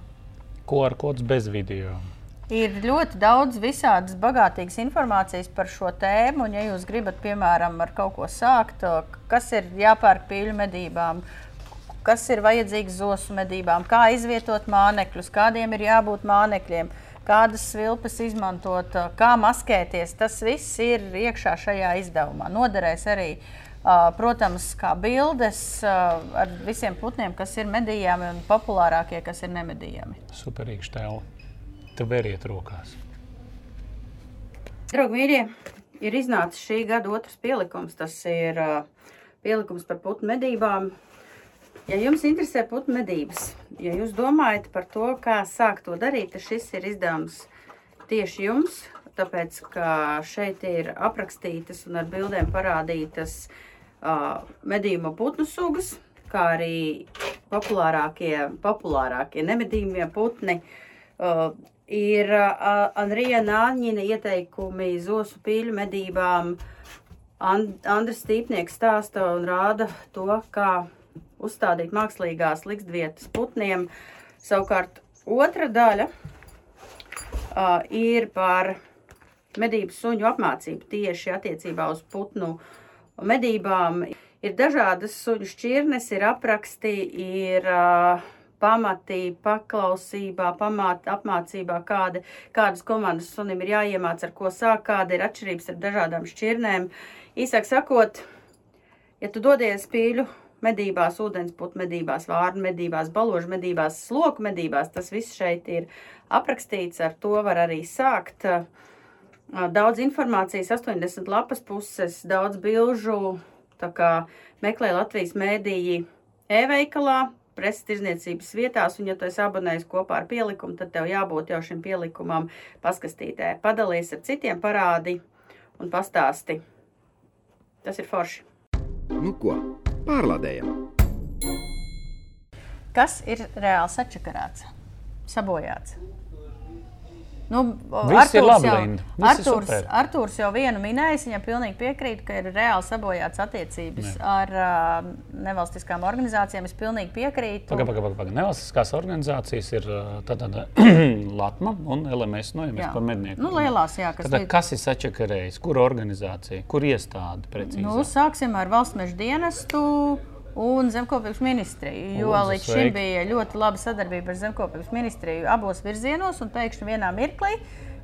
QR kods bez video. Ir ļoti daudz visādas bagātīgas informācijas par šo tēmu. Un, ja jūs gribat, piemēram, ar kaut ko sākt, kas ir jāpērk pīļu medībām, kas ir vajadzīgs zosu medībām, kā izvietot mānekļus, kādiem ir jābūt mānekļiem, kādas svilpes izmantot, kā maskēties. Tas viss ir iekšā šajā izdevumā. Noderēs arī uh, Protams, kā bildes ar visiem putniem, kas ir medījami un populārākie, kas ir nemedījami. Superīgs tēls. Tev vēriet rokās. Draugi, mīļie, ir iznācis šī gada otrs pielikums. Tas ir uh, pielikums par putnu medībām. Ja jums interesē putnu medības, ja jūs domājat par to, kā sākt to darīt, tad šis ir izdevums tieši jums. Tāpēc, ka šeit ir aprakstītas un ar bildēm parādītas uh, medījumu putnu sugas, kā arī populārākie, populārākie nemedījumie putni. Uh, ir uh, Anrija Nāņina ieteikumi zosu pīļu medībām. And, Andris Stīpnieks stāsta un rāda to, kā uzstādīt mākslīgās liktsvietas putniem. Savukārt otra daļa uh, ir par medību suņu apmācību tieši attiecībā uz putnu medībām ir dažādas suņu šķirnes, ir apraksti, ir uh, pamati paklausībā, pamat, apmācībā, kāda, kādas komandas sunim ir jāiemāc, ar ko sāk, kāda ir atšķirības ar dažādām šķirnēm. Īsāk sakot, ja tu dodies pīļu medībās, ūdensputu medībās, vārnu medībās, baložu medībās, sloku medībās, tas viss šeit ir aprakstīts, ar to var arī sākt. Uh, Daudz informācijas, 80 lapas puses, daudz bilžu. Tā kā meklē Latvijas mēdīji e-veikalā, preses tirzniecības vietās, un ja tu esi abonējis kopā ar pielikumu, tad tev jābūt jau šim pielikumam paskastītē. Padalies ar citiem parādi un pastāsti. Tas ir forši. Nu ko, pārlādējam! Kas ir reāli sačakarāts, sabojāts? Nu, Viss labi, jau. Artūrs, Artūrs jau vienu minējis, viņam pilnīgi piekrīt, ka ir reāli sabojāts attiecības ne. ar uh, nevalstiskām organizācijām. Es pilnīgi piekrītu. Pagaid, pagaid, pagaid. Nevalstiskās organizācijas ir tāda *clears throat* Latma un LMS, nu, ja mēs jā. par mednieku. Nu, lielās, jā. Kas, Tātad, kas ir sačakarējis? Kur organizācija? Kur iestāde precīzi? Nu, sāksim ar valsts meža dienestu un zemkopības ministriju. Jo Lūdzu, līdz šim bija ļoti laba sadarbība ar zemkopības ministriju abos virzienos, un pēkšņi vienā mirklī,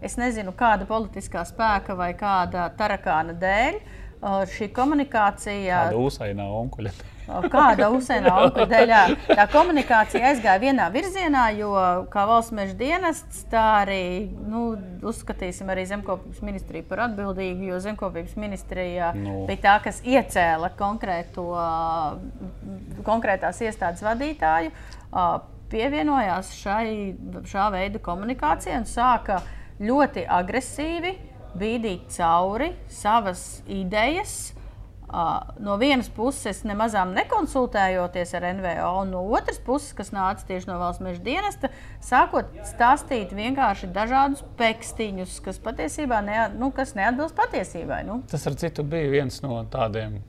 es nezinu, kāda politiskā spēka vai kāda tarakāna dēļ, šī komunikācija. Kāda uzsainā onkuļa. Kāda uzsēna auga dēļ? Tā komunikācija aizgāja vienā virzienā, jo kā valsts meža dienests, tā arī nu, uzskatīsim arī zemkopības ministriju par atbildīgu, jo zemkopības ministrija nu. bija tā, kas iecēla konkrēto, konkrētās iestādes vadītāju, pievienojās šai, šā veida komunikācijai un sāka ļoti agresīvi bīdīt cauri savas idejas no vienas puses nemazām nekonsultējoties ar NVO, un no otras puses, kas nāca tieši no valsts meža dienesta, sākot stāstīt vienkārši dažādus pekstiņus, kas patiesībā ne, nu, kas neatbilst patiesībai. Nu. Tas ar citu bija viens no tādiem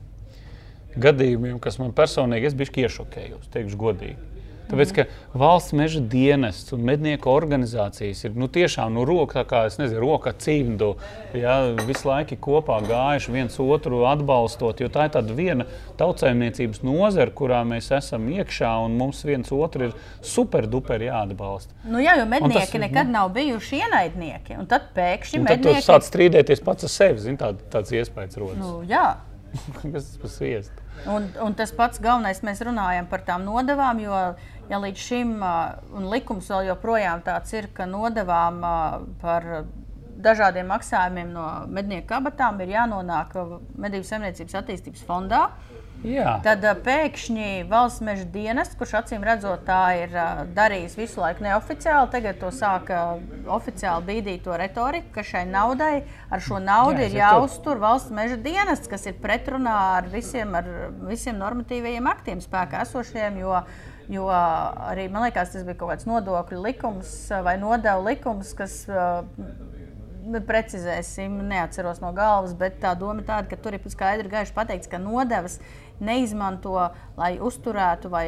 gadījumiem, kas man personīgi bija iešokējis, teikšu godīgi. Tāpēc, ka valsts meža dienests un mednieku organizācijas ir nu, tiešām nu, roka, kā nezinu, roka cimdu. Ja, visu laiku kopā gājuši viens otru atbalstot, jo tā ir tāda viena tautsēmniecības nozara, kurā mēs esam iekšā un mums viens otru ir super duper jāatbalsta. Nu, jā, jo mednieki tas, nekad nu, nav bijuši ienaidnieki. Un tad pēkšņi un mednieki... tad tu sāc strīdēties pats ar sevi. Zin, tā, tāds iespējas rodas. Nu, jā. *laughs* Kas tas par sviestu? Un, un tas pats galvenais, mēs runājam par tām nodevām, jo ja līdz šim, un likums vēl joprojām tāds ir, ka nodevām par dažādiem maksājumiem no mednieku kabatām ir jānonāk medību saimniecības attīstības fondā. Jā. Tad pēkšņi valsts meža dienests, kurš acīm redzot, tā ir darījis visu laiku neoficiāli, tagad to sāka oficiāli bīdīt to retoriku, ka šai naudai ar šo naudu Jā, ir jāuztur valsts meža dienests, kas ir pretrunā ar visiem, ar visiem normatīvajiem aktiem spēkā esošiem. Jo Jo arī man liekas, tas bija kaut kāds nodokļu likums vai nodevu likums, kas precizēsim, neatceros no galvas, bet tā doma ir tāda, ka tur ir skaidri gaiši pateikts, ka nodevas neizmanto, lai uzturētu vai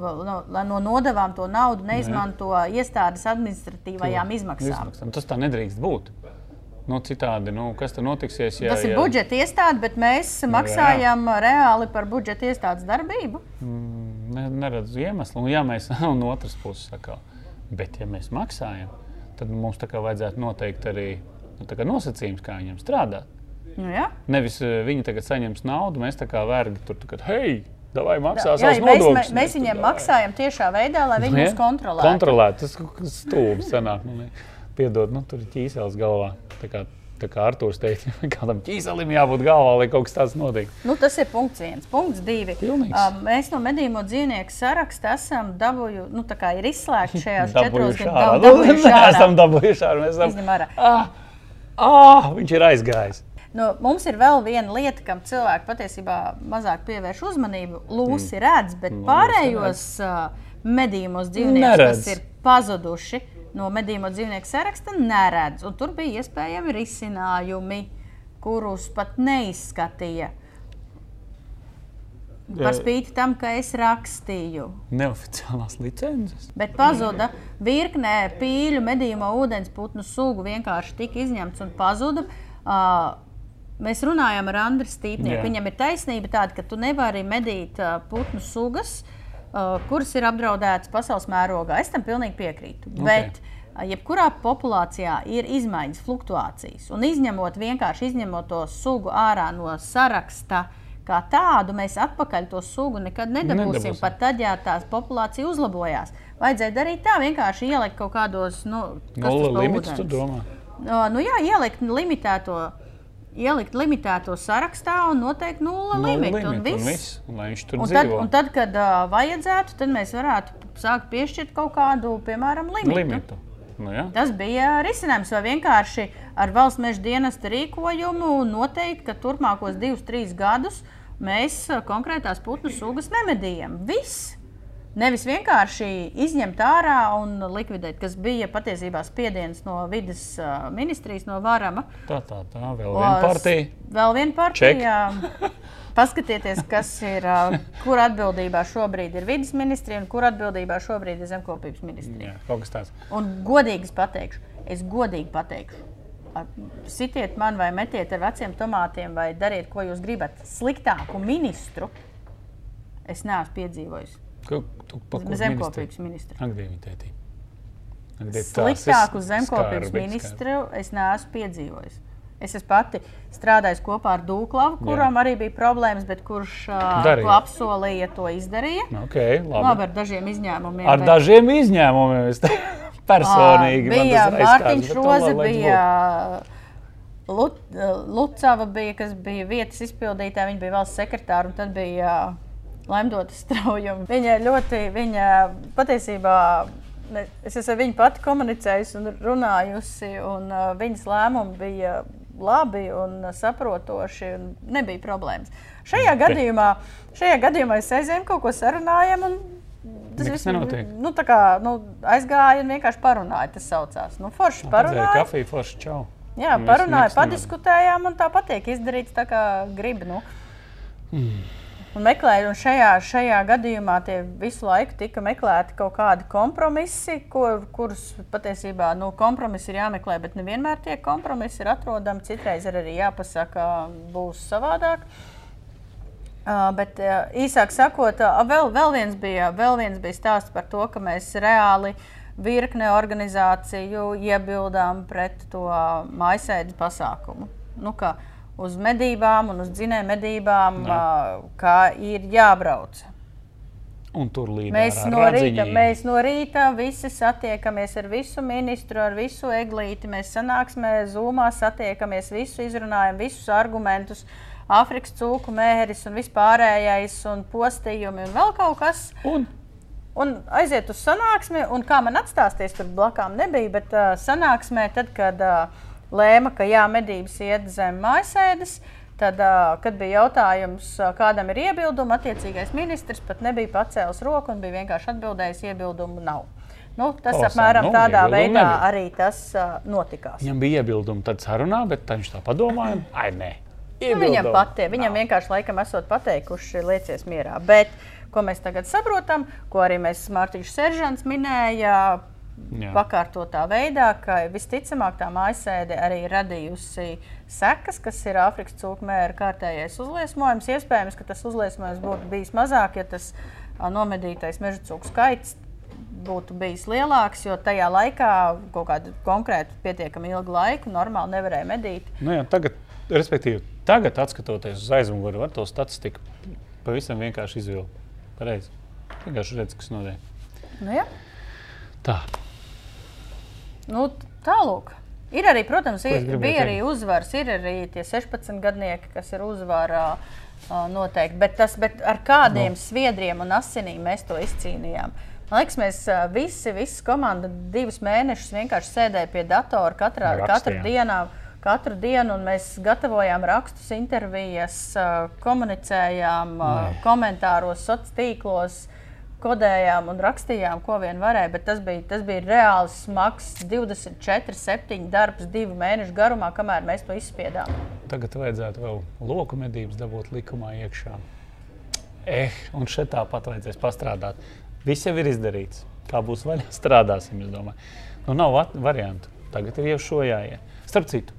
no, no nodevām to naudu neizmanto iestādes administratīvajām izmaksām. Izmaksām. Tas tā nedrīkst būt. Nu, citādi, nu, kas tur notiksies? Ja, Tas ir ja... budžeta iestāde, bet mēs maksājam reāli par budžeta iestādes darbību. Mm, ne, neredzu iemeslu. Un, ja mēs *laughs* no otras puses sakām, bet ja mēs maksājam, tad mums tā kā vajadzētu noteikt arī nu, tā kā nosacījums, kā viņiem strādāt. Nu, jā. Nevis eh, viņi tagad saņems naudu, mēs tā kā vergi tur tagad, hei, vai maksā Jā, savus nodokļus. mēs, mēs viņiem maksājam tiešā veidā, lai viņi Nu, ja? mūs kontrolētu. Kontrolēt, tas stulbs sanāk. Man. Piedod, nu, tur ir ķīsels galvā. Tā kā, tā kā Artūrs teica, *laughs* kādam ķīselim jābūt galvā, lai kaut kas tāds notiktu. Nu, tas ir punkts viens. Punkts divi. Pilnīgs. Um, mēs no medījumu dzīvnieku saraksta esam dabūju, nu, tā kā ir izslēgti *laughs* šajās četros gados. Dabūjuši ārā. esam dabūjuši ārā. Mēs esam. Izņem ārā. Ah, ah, viņš ir aizgājis. Nu, mums ir vēl viena lieta, kam cilvēki patiesībā mazāk pievērš uzmanību. Lūsi mm. redz, bet pārējos uh, medījumos dzīvniekus, kas ir pazuduši no medījumu dzīvnieku saraksta, neredz. Un tur bija iespējami risinājumi, kurus pat neizskatīja. Par spīti tam, ka es rakstīju. Neoficiālās licences. Bet pazuda virknē pīļu, medījuma ūdensputnu sugu. Vienkārši tika izņemts un pazuda. Uh, mēs runājam ar Andriu Stīpnieku. Jā. Viņam ir taisnība tāda, ka tu nevari medīt uh, putnu sugas, uh, kuras ir apdraudētas pasaules mērogā. Es tam pilnīgi piekrītu. Ok. Bet, uh, Jebkurā populācijā ir izmaiņas, fluktuācijas. Un izņemot vienkārši izņemot to sugu ārā no saraksta, kā tādu, mēs atpakaļ to sugu nekad nedabūsim. Nedabūsim. Pat tad, ja tās populācija uzlabojās, vajadzēja darīt tā, vienkārši ielikt kaut kādos nu, pa limits, tu domā? No, nu jā, ielikt limitēto. Ielikt limitēto sarakstā un noteikt Nulle limitu. Un limits, un viss. viss, lai viņš tur Un tad, dzīvo. un tad, kad uh, vajadzētu, tad mēs varētu sākt piešķirt kaut kādu, piemēram, limitu. limitu. Nu, jā. Tas bija risinājums, vai vienkārši ar valsts meža dienesta rīkojumu noteikt, ka turpmākos divus, trīs gadus mēs konkrētās putnu sugas nemedījam. Viss! Nevis vienkārši izņemt ārā un likvidēt, kas bija patiesībā spiediens no vidas ministrijas, no Varama. Tā, tā, tā, vēl viena partija. Vēl viena partija. *laughs* Paskatieties, kas ir, kur atbildībā šobrīd ir vidas ministrija un kur atbildībā šobrīd ir zemkopības ministrija. Jā, kaut kas tāds. Un godīgi pateikšu, es godīgi pateikšu. Sitiet man vai metiet ar veciem tomātiem, vai dariet, ko jūs gribat. Sliktāku ministru es neesmu piedzīvojis. Ko, tu, pa ko Zemkopības ministru. Ak, Dievi, tētī. Ak, Dievi, tās Sliktāku es- zemkopības ministru es neesmu piedzīvojis. Es esmu pati strādājis kopā ar Dūklavu, kuram arī bija problēmas, bet kurš uh, to apsolīja, to izdarīja. skarbi. Ok, labi. Labi, ar dažiem izņēmumiem. Ar bet- dažiem izņēmumiem es *laughs* personīgi. Man bija Mārtiņš Roze, bija Lut, Lucava, bija, kas bija vietas izpildītāja, viņa bija valsts sekretāra, un tad bija Lemdota straujuma. Viņa ļoti, viņa patiesībā, es esmu ar viņu pati komunicējusi un runājusi, un uh, viņas lēmumi bija labi un saprotoši, un nebija problēmas. Šajā gadījumā, šajā gadījumā es aizēju kaut ko sarunājam, un tas viss nenotiek. nu, tā kā, nu, aizgāja un vienkārši parunāja. Tas saucās. Nu, forši Parunāju. parunāja. Kafiju forši čau. Jā, viss parunāja, padiskutējām, un tāpat tiek izdarīts tā, kā grib. Nu. Hmm. Un meklēju, un šajā, šajā gadījumā tie visu laiku tika meklēti kaut kādi kompromisi, kur, kurus patiesībā nu, kompromisi ir jāmeklē, bet nevienmēr tie kompromisi ir atrodami. Citreiz ir arī jāpasaka, būs savādāk. Uh, bet uh, īsāk sakot, uh, vēl, vēl, viens bija, vēl viens bija stāsts par to, ka mēs reāli virkne organizāciju iebildām pret to uh, maisēdes pasākumu. Nu, ka uz medībām un uz dzinēju medībām, uh, kā ir jābrauc. Un tur līdzi Mēs no, rīta, mēs no rīta visi satiekamies ar visu ministru, ar visu eglīti. Mēs sanāksmē, zūmā satiekamies, visu izrunājam, visus argumentus. Āfrikas cūku mēris un vispārējais, un postījumi un vēl kaut kas. Un Un aiziet uz sanāksmi, un kā man atstāsties, tur blakām nebija. Bet uh, sanāksmē, tad, kad uh, lēma, ka jā, medības iet zem mājasēdes, tad, kad bija jautājums, kādam ir iebildumi, attiecīgais ministrs pat nebija pacēlis roku un bija vienkārši atbildējis, iebildumu nav. Nu, tas Kolosāli. apmēram Nu, tādā veidā nebija. arī tas uh, notikās. viņam bija iebildumi tad sarunā, bet viņš tā padomāja. Ai, nē, Nu, viņam patie, viņam vienkārši laikam esot pateikuši, liecies mierā. Bet, ko mēs tagad saprotam, ko arī mēs Mārtiņš Seržants minēja, Jā. pakārtotā veidā, ka visticamāk tā mājasēde arī radījusi sekas, kas ir Āfrikas cūku mēra kārtējais uzliesmojums. Iespējams, ka tas uzliesmojums būtu bijis mazāk, ja tas nomedītais meža cūku skaits būtu bijis lielāks, jo tajā laikā kaut kādu konkrētu, pietiekami ilgu laiku normāli nevarēja medīt. Nu, jā, tagad, respektīvi, tagad, skatoties uz aizmuguri, var to statistiku pavisam vienkārši izvilkt. Pareizi. Vienkārši redz, kas notiek. Nu, jā. Tā. Nu, tālāk. Ir arī, protams, ir, bija arī uzvaras, ir arī tie 16 gadnieki, kas ir uzvarā noteikti. Bet, tas, bet ar kādiem no. sviedriem un asinīm mēs to izcīnījām? Man liekas, mēs visi, visi komanda divus mēnešus vienkārši sēdēja pie datora katrā, katru dienā. Katru dienu un mēs gatavojām rakstus, intervijas, komunicējām, ā, komentāros, sociālos tīklos, kodējām un rakstījām, ko vien varēja. Bet tas bija, tas bija reāls, smags, 24, 7 darbs, divu mēnešu garumā, kamēr mēs to izspiedām. Tagad vajadzētu vēl loku medības dabūt likumā iekšā. Eh, un šeit tāpat vajadzēs pastrādāt. Viss jau ir izdarīts. Kā būs vaļā, *laughs* strādāsim. Nu, nav va- variantu. Tagad ir jau šo jāiet. Starp citu,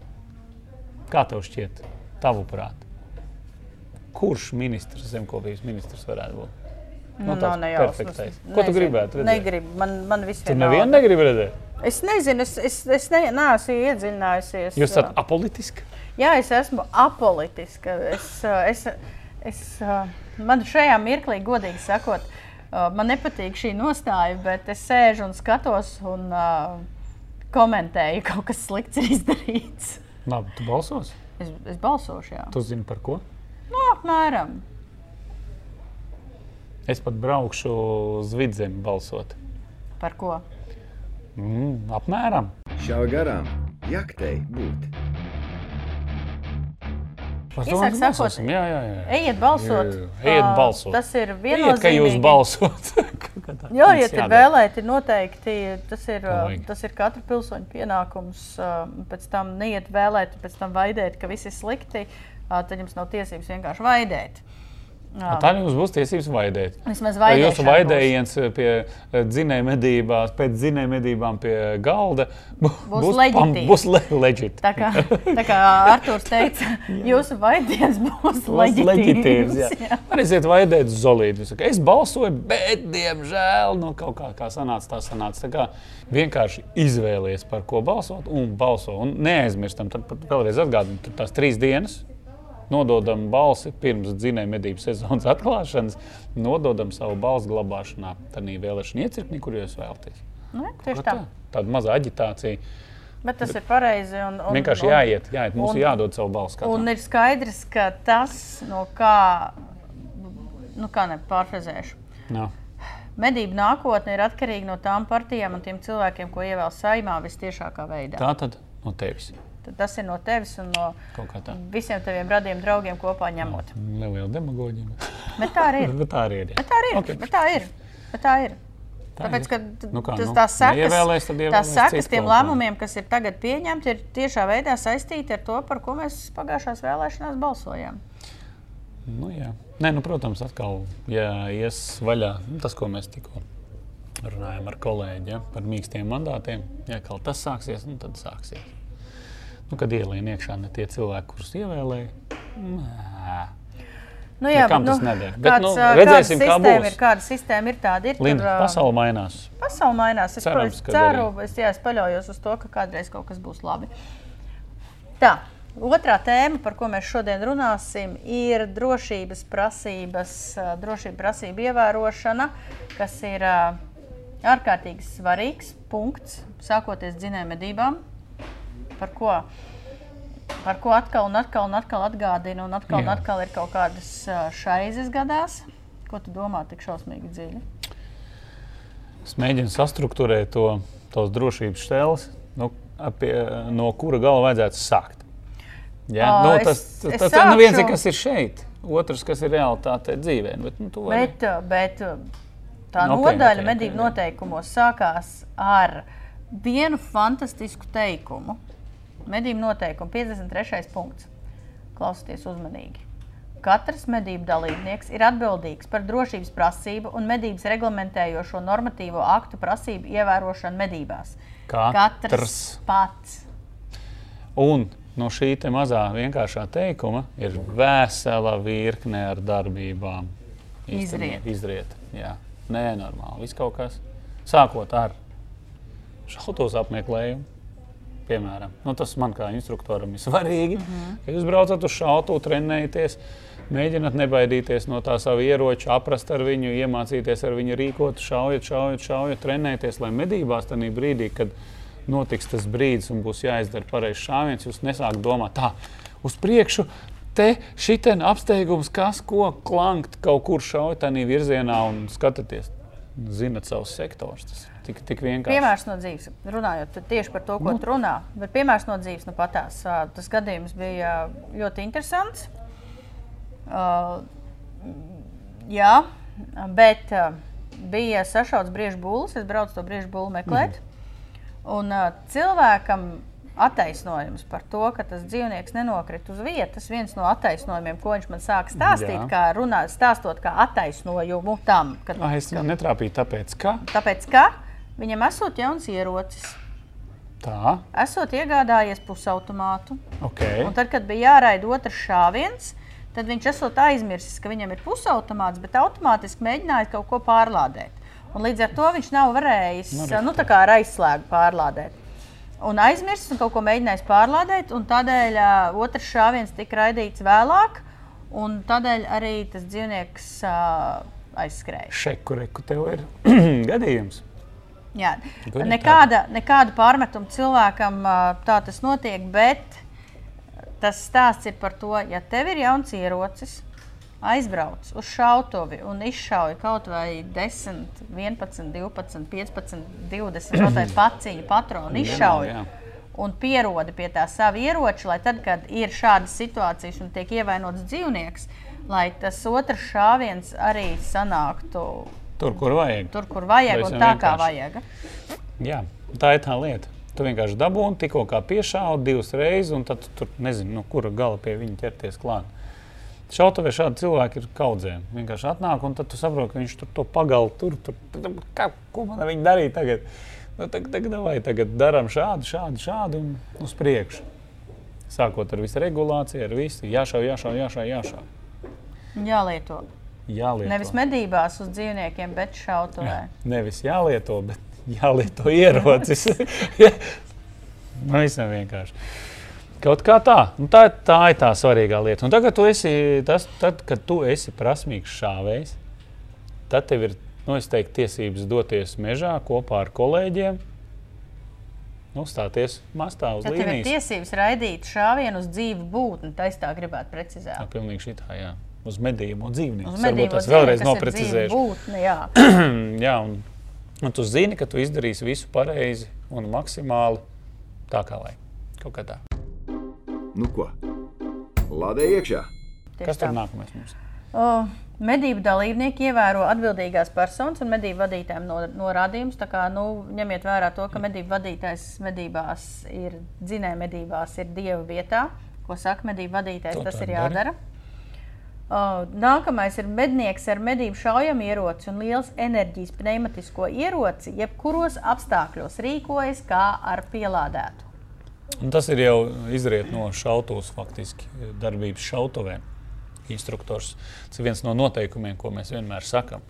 kā tev šķiet, tavuprāt, kurš ministrs, zemkopības ministrs varētu būt? Nu, nav tāds nejausmas. Ko tu gribētu redzēt? Negribu. Man, man viss Tu vienalga. nevienu negribi redzēt. Es nezinu, es, es, es ne, neesmu iedziļinājusies. Jūs esat apolitiski. Jā, es esmu apolitiska. Es, uh, es, es, uh, man šajā mirklī, godīgi sakot, uh, man nepatīk šī nostāja, bet es sēžu un skatos un uh, komentēju, *laughs* kaut kas slikts ir izdarīts. Labi, tu balsos. Es, es balsošu, jā. Tu zini par ko? Nu, apmēram. Es pat braukšu uz vidzemi balsot. Par ko? Mm, apmēram. Šā garām jaktei būt. Par Īsāk mēs sakot, balsosim. jā, jā, jā. Ejiet balsot. Jā, jā. Ejiet balsot. Tas ir Ejiet, viennozīmīgi. ka jūs balsot. *laughs* Tas ja ir jādara. vēlēti, noteikti tas ir, vajag. tas ir katra pilsoņa pienākums. Pēc tam neiet vēlēt, pēc tam vaidēt, ka viss ir slikti. Tad jums nav tiesības vienkārši vaidēt. Ā, Tā jums būs tiesības vaidēt. Vismaz Vai vaidēšana jūsu būs. vaidējiens pie dzinēja medībās, pēc dzinēja medībām pie galda Būs pam- leģitīvs. Būs le leģitīvs. Tā kā, tā kā Arthurs teica, *laughs* jūsu vaidiens būs Būs leģitīvs. jā. Varēsiet vaidēt. Jūs sakat, Es balsoju, bet, diemžēl, nu, kaut kā, kā sanāca, tā sanāca. Tā kā vienkārši izvēlies, par ko balsot, un balso. Un neaizmirstam, tad vēlreiz atgādināt, tur tās trīs dienas. Nododam balsi pirms dzinēja medību sezonas atklāšanas, nododam savu balsu glabāšanā, tādā vēlēšana iecirknī, kur jūs vēlaties. Nu, tieši tā. tā? Tāda maza aģitācija. Bet tas ir pareizi. Un, un, Vienkārši un- jāiet, jāiet. Mums un- ir jādod savu balsu. Un katram. ir skaidrs, ka tas, no kā, nu, kā nepārfrazēšu, Nav. medību nākotne ir atkarīga no tām partijām un tiem cilvēkiem, ko ievēl saimā visciešākā veidā. Tā tad no tevis Tad tas ir no tevis un no visiem taviem radiem draugiem kopā ņemot. Neliela demagoģija. Bet tā arī ir. *laughs* Bet tā arī ir. Bet tā arī ir. Ok. Bet tā ir. Bet tā ir. Tā Tāpēc, ka Nu kā, tas, nu, tās sekas, tās sekas tiem lēmumiem, kas ir tagad pieņemti, ir tiešā veidā saistīti ar to, par ko mēs pagājušās vēlēšanās balsojām. Nu, jā. Nē, nu, protams, atkal, ja ies vaļā nu, tas, ko mēs tikko runājām ar kolēģi ja, par mīkstiem mandātiem, ja kaut tas sāksies, nu, tad sāksies. Nu, kad ielien iekšā ne tie cilvēki, kurus ievēlēja, nē. Nu, jā, Nekam bet, tas nu, neder. Bet, kāds, nu, redzēsim, kāda kā sistēma būs. Ir, kāda sistēma ir tāda? Ir, Linda, tur, ā, pasaule mainās. pasaule mainās. Es, Cerams, ka ceru, arī. es, jā, es paļaujos uz to, ka kādreiz kaut kas būs labi. Tā. Otrā tēma, par ko mēs šodien runāsim, ir drošības prasības, ā, drošības prasība ievērošana, kas ir ārkārtīgi svarīgs punkts, sākoties dzinējuma medībām. Par ko, par ko atkal un atkal, un atkal atgādina, un atkal, un Jā. atkal ir kaut kādas šaizes gadās. Ko tu domā tik šausmīgi dziļi? Es mēģinu sastruktūrēt to, tos drošības stēles, nu, apie, no kura gala vajadzētu sākt. Ja? Ā, Nu, tas tas, tas nu, viens ir, sākšu- kas ir šeit, otrs, kas ir realitāte dzīvē. Bet, nu, vari- Bet, bet tā Nu, no, ok, nodaļa ok, okay, medību noteikumos sākās ar vienu fantastisku teikumu. Medību noteikumu 53. punkts, Klausieties uzmanīgi. Katrs medību dalībnieks ir atbildīgs par drošības prasību un medības reglamentējošo normatīvo aktu prasību ievērošanu medībās. Katrs. Katrs pats. Un no šī mazā vienkāršā teikuma ir vesela virkne ar darbībām. Izriet. Izriet. Jā, nenormāli. Viss kaut kas. Sākot ar šautos apmeklējumu. Piemēram, nu, tas man kā instruktoram ir svarīgi. Mm -hmm. Kad jūs braucat uz šautu, trenējaties, mēģināt nebaidīties no tā sava ieroča, aprast ar viņu, iemācīties ar viņu rīkot, šaujot, šaujot, šaujot, trenēties, lai medībās tajā brīdī, kad notiks tas brīdis un būs jāizdara pareizs šāviens, jūs nesākat domāt tā, uz priekšu. Te šitien apsteigums, kas ko klankt kaut kur šauj tādā virzienā un skatāties. Zinat savus sektors. Tas tik, tik vienkārši. Piemērs no dzīves, runājot tieši par to, ko nu. tu runā. Bet piemērs no dzīves, nu patās, tas gadījums bija ļoti interesants. Uh, jā, bet uh, bija sašauts briežu būlis. Es braucu to briežu būlu meklēt. Un uh, cilvēkam attaisnojums par to, ka tas dzīvnieks nenokrita uz vietas, viens no attaisnojumiem, ko viņš man sāka stāstīt, Jā. kā runāt, stāstot kā attaisnojumu tam, ka, Ah, es netrāpīju, tāpēc, ka tāpēc, ka viņam esot jauns ierocis, tā, esot iegādājies pusautomātu, ok. un tad, kad bija jāraida otrs šāviens, tad viņš esot aizmirsis, ka viņam ir pusautomāts, bet automātiski mēģinājis kaut ko pārlādēt. Un līdz ar to viņš nav varējis Nu, nu, kā ar aizslēgu pārlādēt. Un aizmirsis un kaut ko mēģinājis pārlādēt, un tādēļ uh, otrs šāviens tika raidīts vēlāk, un tādēļ arī tas dzīvnieks uh, aizskrēja. Šeku reku tev ir *clears throat* gadījums. Jā, nekāda, nekāda pārmetuma cilvēkam tā tas notiek, bet tas stāsts ir par to, ja tev ir jauns ierocis, aizbrauc uz šautuvi un izšauj kaut vai 10, 11, 12, 15, 20 kaut vai paciņu patronu izšauj. jā. Un pierodi pie tā sava ieroča, lai tad, kad ir šādas situācijas un tiek ievainots dzīvnieks, lai tas otrs šāviens arī sanāktu Tur, kur vajag. tur, kur vajag, un tā kā vienkārši. vajag. Jā, tā ir tā lieta. Tu vienkārši dabūji, tikko piešāvi divas reizes, un tad tu tur nezini, no kura gala pie viņa ķerties klāt. Šautavē šādi cilvēki ir kaudzēm. Vienkārši atnāk, un tad tu saproti, ka viņš tur to pagalu tur. tur kā, ko man ar viņu darīt tagad? Nu, tagad, tagad, vai, tagad darām šādu, šādu, šādu un uz priekšu. Sākot ar visu regulāciju, ar visu jāšauj, jāšauj, jāšauj. jāšauj. Jālieto. Jālieto. Nevis medībās uz dzīvniekiem, bet šautavē. *laughs* Nevis jālieto, bet jālieto *laughs* ierocis. *laughs* nu, visam vienkārši. Kaut kā tā. Nu, tā, tā ir tā svarīgā lieta. Un tagad, tu esi, tas, tad, kad tu esi prasmīgs šāvējs, tad tev ir nu, teiktu, tiesības doties mežā kopā ar kolēģiem. Nu, stāties mastā uz Ja tev ir līnijas. tiesības raidīt šāvienu uz dzīvu būtni, tad es tā gribētu Tā precizēt. pilnīgi šitā, jā. Uz medījumu dzīvnieku. Varbūt tas vēlreiz dzīva būtne, jā. *clears throat* Jā, un, un tu zini, ka tu izdarīsi visu pareizi un maksimāli tā, kā vajag. Kaut kā tā. Nu ko? Lādē iekšā! Tieši Kas tur tā. nākamais mums? O, Medību dalībnieki ievēro atbildīgās personas un medību vadītājiem no, norādījumus. Tā kā, Nu, ņemiet vērā to, ka medību vadītājs medībās ir dzinēja medībās, ir dieva vietā. Ko saka medību vadītājs, To tas ir dara. O, Nākamais ir mednieks ar medību šaujamu ieroci un liels enerģijas pneimatisko ieroci, jebkuros apstākļos rīkojas kā ar pielādētu. Un tas ir jau izriet no šautos, faktiski darbības šautuvēm. Instruktors. Tas ir viens no noteikumiem, ko mēs vienmēr sakām.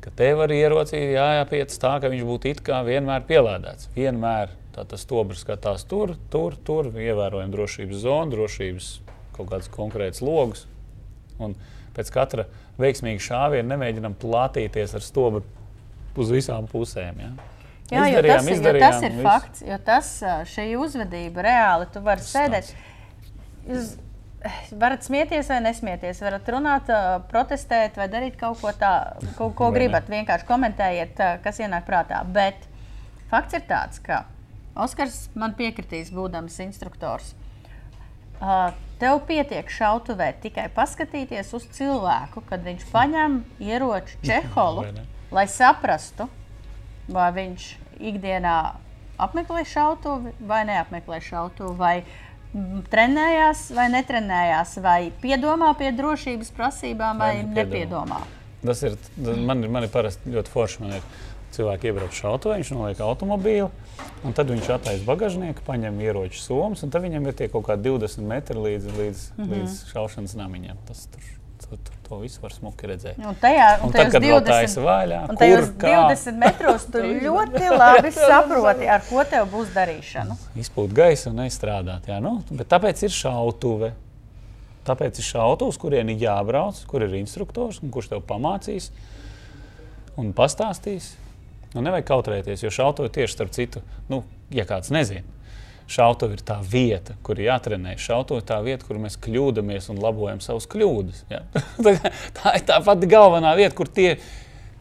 Ka tev ar ieroci jāpiec tā, ka viņš būtu it kā vienmēr pielādēts. Vienmēr tā tas stobrs skatās tur, tur, tur, ievērojam drošības zonu, drošības kaut kādas konkrētas logus. Un pēc katra veiksmīga šāviena nemēģinām plātīties ar stobru uz visām pusēm. Ja? Jā, jo Izdarījām, tas, ir- jo izdarījām, tas ir viss. fakts. Jo tas, šī uzvedība reāli, tu vari sēdēt. Jūs varat smieties vai nesmieties, varat runāt, protestēt vai darīt kaut ko tādu, ko, ko gribat. Vienkārši komentējiet, kas ienāk prātā. Bet fakts ir tāds, ka Oskars man piekritīs, būdams instruktors. Ā, Tev pietiek šautavē tikai paskatīties uz cilvēku, kad viņš paņem ieroču *laughs* čeholu, lai saprastu, vai viņš ikdienā apmeklē šautuvi vai neapmeklē šautuvi, vai trenējās vai netrenējās, vai piedomā pie drošības prasībām, vai, Vai vai nepiedomā. nepiedomā. Tas ir, tas man ir, man ir parasti ļoti forši. Ir cilvēki iebrauc šautavē, viņš noliek automobīlu, un tad viņš attaisa bagāžnieku, paņem ieroču somas, un tad viņam ir tie kaut kādi 20 metri līdz, līdz, mm -hmm. līdz šaušanas namiņam. Tas tur, tur, tur to visu var smuki redzēt. Un tajā, Un un tad, kad vēl taisa 20, vaļā, un tajos kur, kā 20 metros tu *laughs* ļoti labi *laughs* saproti, ar ko tev būs darīšana. izpūt gaisu un neizstrādāt. Jā, nu, bet tāpēc ir šautuve. Tāpēc ir šautavs, kurien ir jābrauc, kur ir instruktors, un kurš tev pamācīs un pastāstīs. Nu, nevajag kautrēties, jo šautuve tieši starp citu, nu, ja kāds nezina. Šautuve ir tā vieta, kur ir jātrenē. Šautuve ir tā vieta, kur mēs kļūdāmies un labojam savas kļūdas. jā. *laughs* Tā- tā ir tā pati galvenā vieta, kur tie,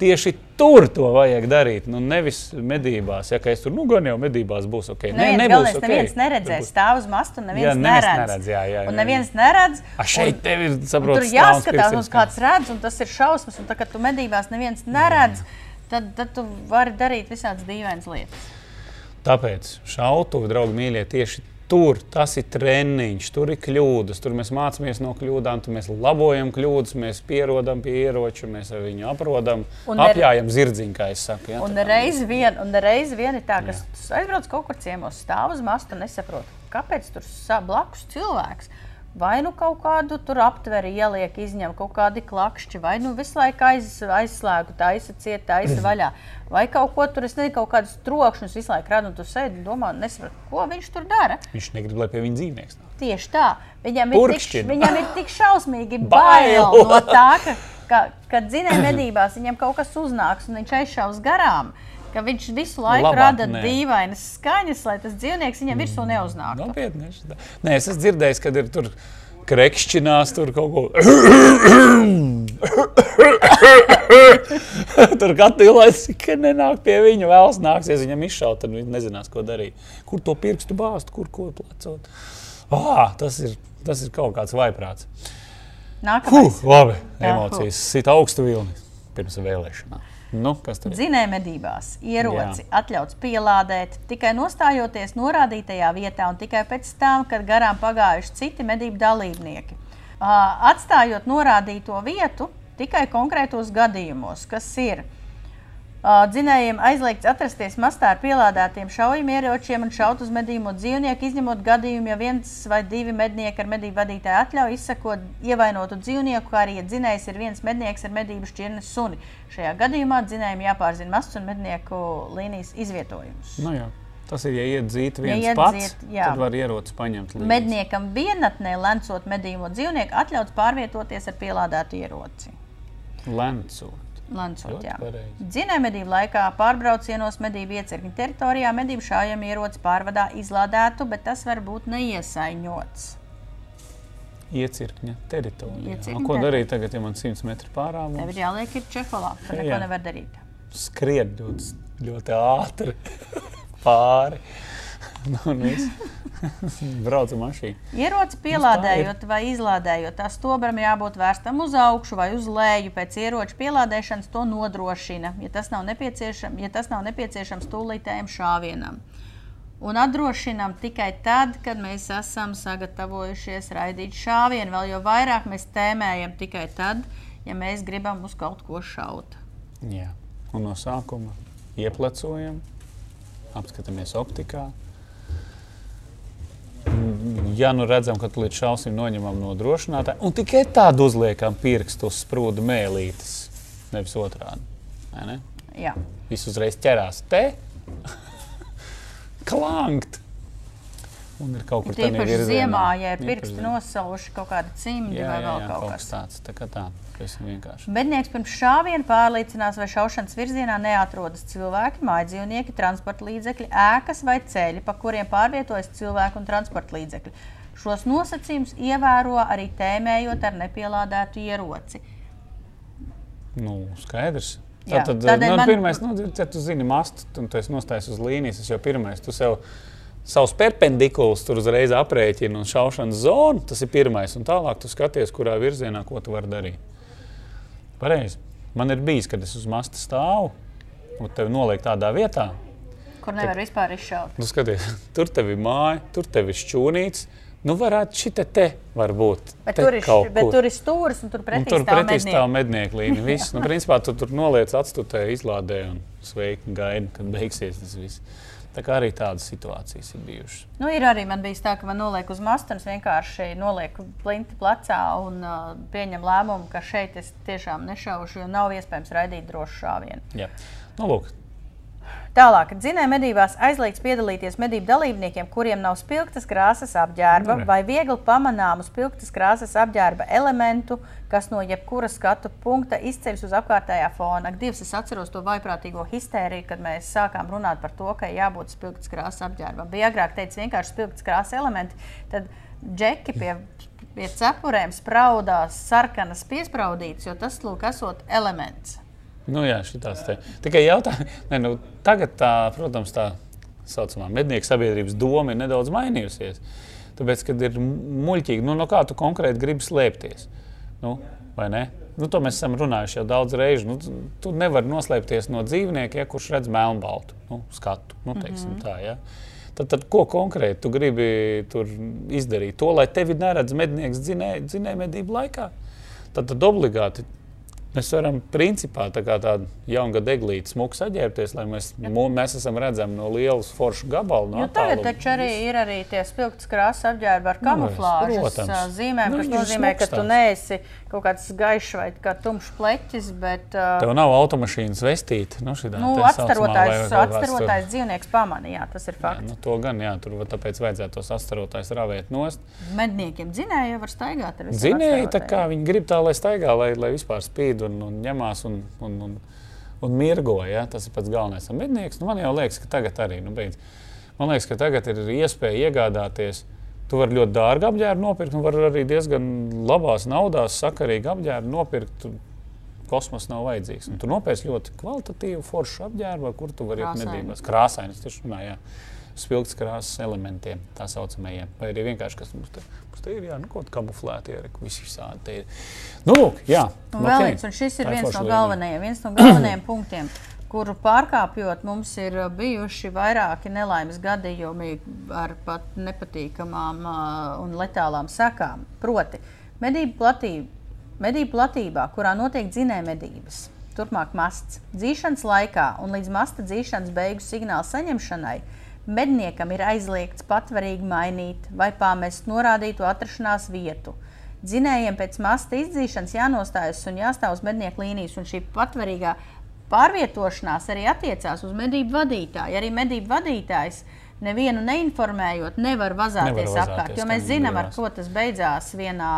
tieši tur to vajag darīt. Nu, nevis medībās, ja es tur nu, gan jau medībās būs ok. Neviens, nebūs galvenais, ok. neviens neredzēs, stāv uz masta, un neviens, Jā, neredz. neredz, jā, jā, un jā, neviens neredz. A, šeit tev ir Un saprotams, tur jāskatās, un kāds redz, un tas ir šausmas. Un tā, kad tu medībās neviens neredz, tad, tad tu vari darīt visādas dīvainas lietas. Tāpēc šautuvi, draugi, mīļie, tieši tur tas ir treniņš, tur ir kļūdas, tur mēs mācāmies no kļūdām, tur mēs labojam kļūdas, mēs pierodam pie ieroča, mēs ar viņu aprodam, Un apjājam zirdziņu, kā es saku. Ja? Un reiz vien, un reiz vien ir tā, ka aizbrauc kaut kur ciemos, stāv uz masta un nesaprot, kāpēc tur blakus cilvēks. Vai nu kaut kādu tur aptveri ieliek, izņem kaut kādi klakšķi, vai nu visu laiku aiz, aizslēgu, taisa ciet, taisa vaļā. Vai kaut ko tur, es nezinu, kaut kādus trokšņus visu laiku radu, un tu sēdi un domā, nesaprot, ko viņš tur dara. Viņš negrib, lai pie viņa dzīvnieks nāk. Tieši tā. Viņam ir, tik, viņam ir tik šausmīgi *laughs* Bail. no tā, ka, ka kad zinām, medībās viņam kaut kas uznāks un viņš aizšaus garām. Ka viņš visu laiku Labāk rada nē. dīvainas skaņas, lai tas dzīvnieks viņam virsū neuznāktu. Nopietni. es Nē, es esmu dzirdējis, kad ir tur krekšķinās, tur kaut ko. *coughs* tur katru laiku, ka nenāk pie viņa, vēlas nāksies viņam izšaut, tad viņš nezinās, ko darīt. Kur to pirkstu bāzt, kur ko plecot. Ah, tas, ir, tas ir kaut kāds vaiprāts. Huh, Nākamais. labi, Jā, emocijas sit augstu vilni pirms vēlēšanām. Nu? Zinēja medībās ieroci Jā. atļauts pielādēt tikai nostājoties norādītajā vietā un tikai pēc tam, kad garām pagājuši citi medību dalībnieki. Atstājot norādīto vietu tikai konkrētos gadījumos, kas ir ā, dzinējiem aizliegts atrasties mastā ar pielādētiem šaujamieročiem un šaut uz medījumu dzīvnieku, izņemot gadījumu, ja viens vai divi mednieki ar medību vadītāju atļauju izsakot ievainotu dzīvnieku, kā arī ja dzinējs ir viens mednieks ar medību šķirnes suni. Šajā gadījumā dzinējiem jāpārzina masts un mednieku līnijas izvietojums. Nu, jā. Tas ir, ja iet dzīt viens ja pats, dzīt, jā. tad var ierocis paņemt līdzi. Medniekam vienatnē lencot medījumu dzīvnieku atļauts pārvietoties ar pielādētu ieroci. Lencot. Lancot, Ļoti jā. pareizi. Dzinēja medību laikā pārbraucienos medību iecirkņa teritorijā medību šājam ieroci pārvadā izlādētu, bet tas var būt neiesaņots. Iecirkņa teritorijā. Iecirkņa Un Ko darīt tagad, ja man 100 metri Tev pārāvums? ir jāliek ir čeholā, tu neko nevar darīt. Skriet ļoti, ļoti ātri *laughs* pāri. *laughs* Nu, un viss. *laughs* Brauc ar mašīnu. Ieroci pielādējot vai izlādējot, tā stobram jābūt vērstam uz augšu vai uz leju. Pēc ieroča pielādēšanas to nodrošina, ja tas nav nepieciešams, ja tas nav nepieciešams tūlītējam šāvienam. Un atdrošinām tikai tad, kad mēs esam sagatavojušies raidīt šāvienu. Vēl jau vairāk mēs tēmējam tikai tad, ja mēs gribam uz kaut ko šaut. Jā. Un no sākuma ieplecojam, apskatāmies optikā. Ja nu redzam, ka līdz šausim noņemam no drošinātāja, un tikai tad uzliekam pirkstu uz sprūdu mēlītes, nevis otrādi. ne? Jā. Viss uzreiz ķerās te, *laughs* klankt. Un ir kaut kur tādā Tīpaši ziemā, ja ir pirksti ziemā. nosaluši kaut kāda cimdi Jā, vai jā, vēl jā, kaut kaut kas tāds. Tā kā tā, pavisam vienkārši. Mednieks pirms šāviena pārliecinās, vai šaušanas virzienā neatrodas cilvēki, mājdzīvnieki, transporta līdzekļi, ēkas vai ceļi, pa kuriem pārvietojas cilvēki un transporta līdzekļi. Šos nosacījumus ievēro arī tēmējot ar nepielādētu ieroci. Nu, skaidrs. Jā, Tātad, tādēļ nu, man- pirmais, nu, ja tu zini mastu, un tu esi nostājis uz līnijas, tas jau pirmais. Tu sev savus perpendikulus tur uzreiz aprēķini un šaušanas zonu, tas ir pirmais. Un tālāk tu skaties, kurā virzienā, ko tu vari darīt. Pareizi. Man ir bijis, kad es uz masta stāvu un tevi noliek tādā vietā, Kur nevar vispār izšaut. Nu, skaties, *laughs* tur tev ir māja, tur tev ir šķūnīts. Nu, varētu šī te, te var būt. Bet te tur ir, bet tur ir stūris un tur Un pretī tur stāv pretī stāv mednieku līnija. *laughs* Viss, nu, principā, tu tur noliec atstutē, izlādē un sveiki gaidi, kad beigsies tas viss. Tā kā arī tādas situācijas ir bijušas. Nu, ir arī man bijis tā, ka man noliek uz masta un es vienkārši nolieku plinti plecā un uh, pieņem lēmumu, ka šeit es tiešām nešaušu, jo nav iespējams raidīt drošu šāvienu. Jā. Nu, lūk, Tālāk, dzinēja medībās aizliegts piedalīties medību dalībniekiem, kuriem nav spilgtas krāsas apģērba Nu, re. vai viegli pamanāmu spilgtas krāsas apģērba elementu, kas no jebkura skatu punkta izceļas uz apkārtējā fona. Dievs, es atceros to vaiprātīgo histēriju, kad mēs sākām runāt par to, ka jābūt spilgtas krāsas apģērbam. Bija agrāk teicis vienkārši spilgtas krāsas elementi, tad džeki pie, pie cepurēm spraudās sarkanas piespraudītas, jo tas, lūk, esot elements. Nu, jā, šitās te. Tikai jautājums, *laughs* nu, tagad, tā, protams, tā saucamā mednieku sabiedrības doma ir nedaudz mainījusies. Tāpēc, kad ir muļķīgi, nu, no kā tu konkrēti gribi slēpties. Nu, vai ne? Nu, to mēs esam runājuši jau daudz reižu. Nu, tu- nevari noslēpties no dzīvnieka, ja, kurš redz melnbaltu nu, skatu. Nu, teiksim, mm -hmm. tā, ja. tad, tad ko konkrēti tu gribi tur izdarīt? To, lai tevi neredz mednieks dzinēja medību laikā. Tad, tad obligāti Mēs varam, principā, tā kā tāda jaungada eglīte, smuki saģērbties, lai mēs, mū, mēs esam redzami no lielas foršu gabala. No tagad taču arī ir arī tie spilgts krāsas apģērbi ar Nu, kamuflāžas ā, zīmēm, Nu, kas nozīmē, ka tu neesi kaut kāds gaišs vai kā tumšs pleķis, bet ā, Tev nav automašīnas vestīta. Nu, šitā nu, saucamā, vai- kaut kāds tur- dzīvnieks pamanīja, jā, tas ir Jā, fakts. nu, to gan, jā, tur tāpēc vajadzētu tos astarotājus ravēt nost. Medniekiem dzinēja var staigāt ar visiem Zinēji, tā kā viņi grib tā, lai staigā, lai, lai vispār spīd un, un ņemās un, un, un, un mirgo. Ja? Tas ir pats galvenais. Un mednieks, nu, man jau liekas, ka tagad arī, nu, beidz. man liekas, ka tagad ir iespēja iegādāties. Tu vari ļoti dārgu apģērbu nopirkt, un vari arī diezgan labās naudās, sakarīgu apģērbu nopirkt. Kosmos nav vajadzīgs. Un tu nopērci ļoti kvalitatīvu, foršu apģērbu, ar kuru tu vari iet medībās. Krāsaini, es tieši runāju, jā. spilgts krāsas elementiem, tā saucamajiem. Vai arī vienkārši kas mums te, te ir, jā, nu, kaut kā kamuflēti, ir visi ir. Nu, lūk, jā. Un ok. vēl viens, un šis ir viens no viens no galvenajiem *clears throat* punktiem, kuru pārkāpjot, mums ir uh, bijuši vairāki nelaimes gadījumi ar pat nepatīkamām uh, un letālām sekām. Proti, medību platība, medību platībā, kurā notiek dzinēja medības, turpmāk masts, dzīšanas laikā un līdz masta dzīšanas beigu signāla saņemšanai. Medniekam ir aizliegts patvarīgi mainīt vai pamest norādītu atrašanās vietu. Dzinējiem pēc masta izdzīšanas jānostājas un jāstāv uz mednieku līnijas, un šī patvarīgā pārvietošanās arī attiecās uz medību vadītāju. Arī medību vadītājs nevienu neinformējot, nevar vazāties Nevar apkārt. Jo mēs zinām, ar ko tas beidzās vienā,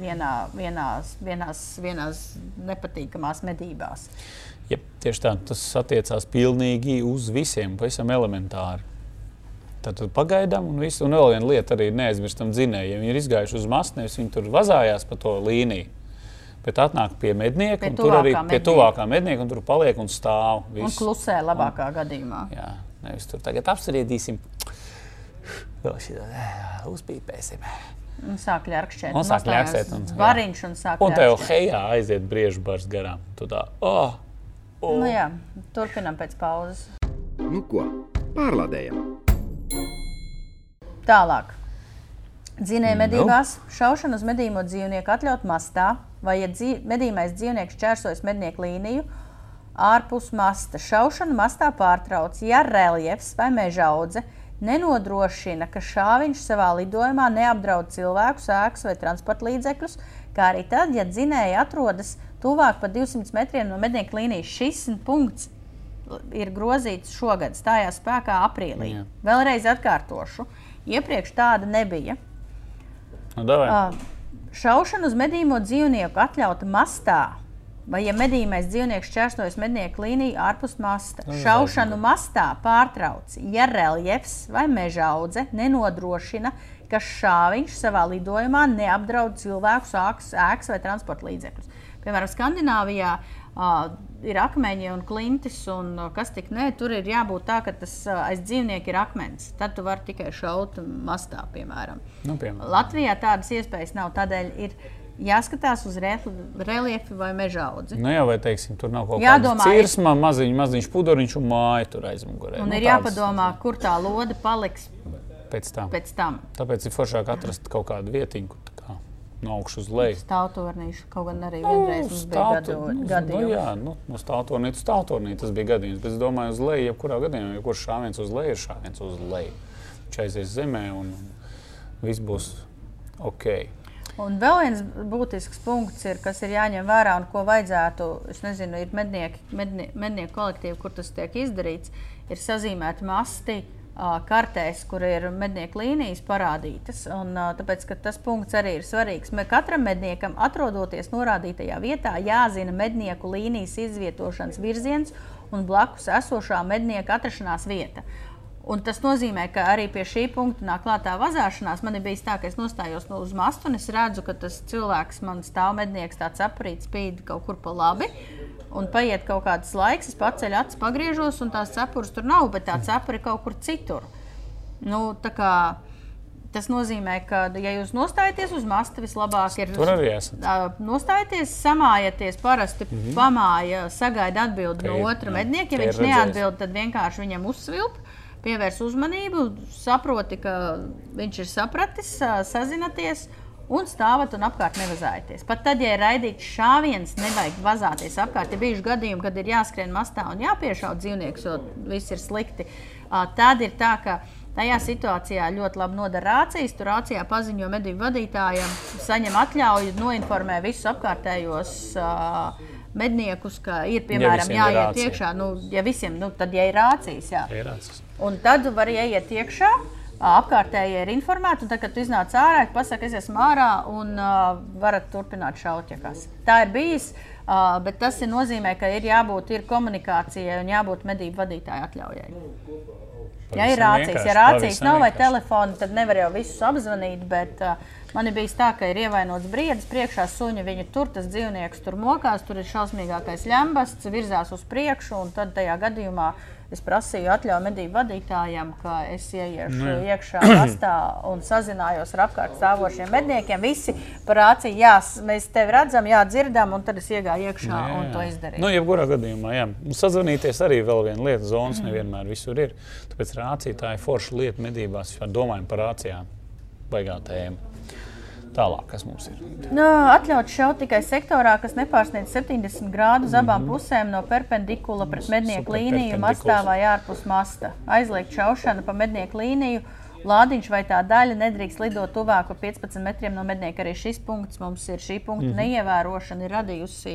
vienā, vienās, vienās, vienās nepatīkamās medībās. Ja, tieši tā, tas attiecās pilnīgi uz visiem, pavisam elementāri. Tad pagaidām, un, visu, un vēl viena lieta arī neaizmirstam dzinēji. Ja viņi ir izgājuši uz mastu, nevis viņi tur vazājās pa to līniju, bet atnāk pie mednieka, Pie un tur arī tuvākā pie mednieka. tuvākā mednieka, un tur paliek un stāv. Un Viss. klusē labākā gadījumā. Jā, nevis tur tagad apspriedīsim. Uzpīpēsim. Un sāk ļarkšķēt. Un sāk ļarkšķēt, un-. Variņš un sāk Un tev hejā aiziet briežu bars garām. Tu tā, oh, oh. Nu jā, turpinām pēc pauzes. Nu ko, pārlādējam! Tālāk. Dzinēja Nu. medībās šaušana uz medījuma dzīvnieku atļaut mastā, vai ja dzīv, medījumais dzīvnieks čērsojas mednieku līniju ārpus masta. Šaušanu mastā pārtrauc, ja reljefs vai meža audze nenodrošina, ka šāviņš savā lidojumā neapdraud cilvēku, sēklas vai transporta līdzekļus, kā arī tad, ja dzinēji atrodas tuvāk par 200 metriem no mednieku līnijas. Šis punkts ir grozīts šogad, stājās spēkā aprīlī. Jā. Vēlreiz atkārtošu. Iepriekš tāda nebija. Nu. Uh, šaušana uz medījuma dzīvnieku atļauta mastā. Vai ja medījumais dzīvnieks čērsojas mednieku līniju ārpus masta, Nu, šaušanu mastā pārtrauc, ja reljefs vai meža audze nenodrošina, ka šāviņš savā lidojumā neapdraud cilvēku, sāks, ēkas vai transporta līdzekļus. Piemēram, Skandināvijā uh, ir akmeņi un klintis, un kas tik ne, tur ir jābūt tā, ka tas uh, aiz dzīvnieka ir akmens. Tad tu vari tikai šaut mastā, piemēram. Nu, piemēram. Latvijā tādas iespējas nav. Tādēļ ir jāskatās uz rel- reliefu vai meža audzi. Nu, jā, vai teiksim, tur nav kaut kāda cirsma, maziņš, maziņš puduriņš un māja tur aizmugurē. Un nu, ir tādas- jāpadomā, kur tā lode paliks Pēc tam. pēc tam. Tāpēc ir foršāk atrast kaut kādu vietiņu, kur no augšas uz leju. Stāvtornīšu kaut gan arī vienreiz mums bija Stāvtu- gadu, nu. Nu, jā, nu, no stāvtornītes uz stāvtornīti tas bija gadījums. Bet es domāju, uz leju, jebkurā gadījumā, ja kurš šāviens uz leju, ir šāviens uz leju. Viņš aizies zemē un viss būs ok. Un vēl viens būtisks punkts, ir, kas ir jāņem vērā un ko vajadzētu. Es nezinu, ir mednieki, mednie, mednieku kolektīvi, kur tas tiek izdarīts, ir sazīmēti masti. ā, Kartēs, kur ir mednieku līnijas parādītas. Un, tāpēc tas punkts arī ir svarīgs. Me katram medniekam, atrodoties norādītajā vietā, jāzina mednieku līnijas izvietošanas virziens un blakus esošā mednieka atrašanās vieta. Un tas nozīmē, ka arī pie šī punkta nāk klātā vazāšanās. Man ir bijis tā, ka es nostājos no uz mastu un es redzu, ka tas cilvēks, man stāv mednieks, tāds aprīts, spīd kaut kur pa labi. Un paiet kaut kāds laiks, es paceļu acis, pagriežos, un tās cepures tur nav, bet tā cepura ir kaut kur citur. Nu, kā, tas nozīmē, ka, ja jūs nostājaties uz masta, vislabāk ir Tur arī esat. Nostājieties, samājieties, parasti mm -hmm. pamāja, sagaida atbildi no otra mednieka. Ja viņš neatbild, tad vienkārši viņam uzsvilp, pievērs uzmanību, saproti, ka viņš ir sapratis, sazināties. Un stāvat un apkārt nevazājieties. Pat tad, ja ir raidīts šāviens, nevajag vazāties apkārt. Ir bijuši gadījumi, kad ir jāskrien mastā un jāpiešauj dzīvnieks, jo viss ir slikti. Tad ir tā, ka Tajā situācijā ļoti labi nodara rācijas. Tur rācijā paziņo medību vadītājiem, saņem atļauju, noinformē visus apkārtējos uh, medniekus, ka ir piemēram ir jāiet rācija. iekšā. Nu, ja visiem, nu, tad ja ir rācijas, jā. Ir acis. Un tad var ieiet iekšā. Apkārtējie ir informēti, tad, kad tu iznāc ārā, tu pasaki, es esmu ārā un uh, varat turpināt šaut, ja kas. Tā ir bijis, uh, bet tas ir nozīmē, ka ir jābūt ir komunikācijai un jābūt medību vadītāja atļaujai. Ja ir rācijas, ja rācijas nav vai telefona, tad nevar jau visus apzvanīt. Bet uh, man ir bijis tā, ka ir ievainots briedis, priekšā suņa viņa tur, tas dzīvnieks tur mokās, tur ir šausmīgākais ļambasts, virzās uz priekšu. un Tad tajā gadījumā es prasīju atļauju medību vadītājam, ka es ieiešu Nu iekšā *clears throat* rastā un sazinājos ar apkārt stāvošiem medniekiem. Visi par rāciju, jā, mēs tevi redzam, jā, dzirdam, un tad es iegāju iekšā un to izdarīju. Nu, jebkurā gadījumā, jā. Sazvanīties arī vēl viena lieta. Zonas nevienmēr visur ir. Tāpēc rācija tā ir forša lieta medībās. Ja domājam par rācijām, baigā tēma. Tālāk, kas mums ir? Nu, atļauts šaut tikai sektorā, kas nepārsniedz 70 grādus abām pusēm no perpendikula pret mednieku līniju, mastā vai ārpus masta. Aizliegt šaušanu pa mednieku līniju. Lādiņš vai tā daļa nedrīkst lidot tuvāk par 15 metriem no mednieka. Arī šis punkts mums ir šī punkta mm -hmm. neievērošana, ir radījusi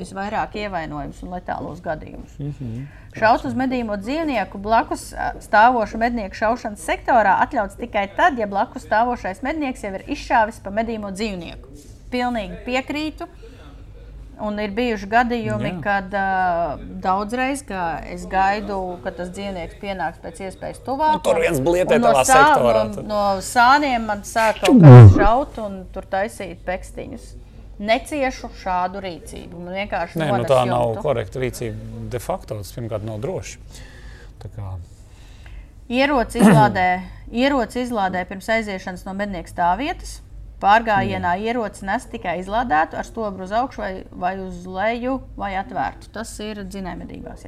visvairāk ievainojumus un letālos gadījumus. Mm -hmm. Šaut uz medījumu dzīvnieku blakus stāvošu mednieku šaušanas sektorā atļauts tikai tad, ja blakus stāvošais mednieks jau ir izšāvis pa medījumu dzīvnieku. Pilnīgi piekrītu. Un ir bijuši gadījumi, Jā. kad uh, daudzreiz ka es gaidu, ka tas dzīvnieks pienāks pēc iespējas tuvāk. Nu, tur viens un no sā- sektorā, No, no sāniem man sāk kaut kā šaut un tur taisīt pekstiņus. Neciešu šādu rīcību. Man vienkārši Nē, nu, tā nav jumtu. korekta rīcība. De facto tas pirmkārt nav droši. Ieroci izlādē, ieroci izlādē pirms aiziešanas no mednieka stāvvietas. Pārgājienā ieroci nes tikai izlādētu ar stobru uz augšu vai, vai uz leju vai atvērtu. Tas ir dzinējumedībās.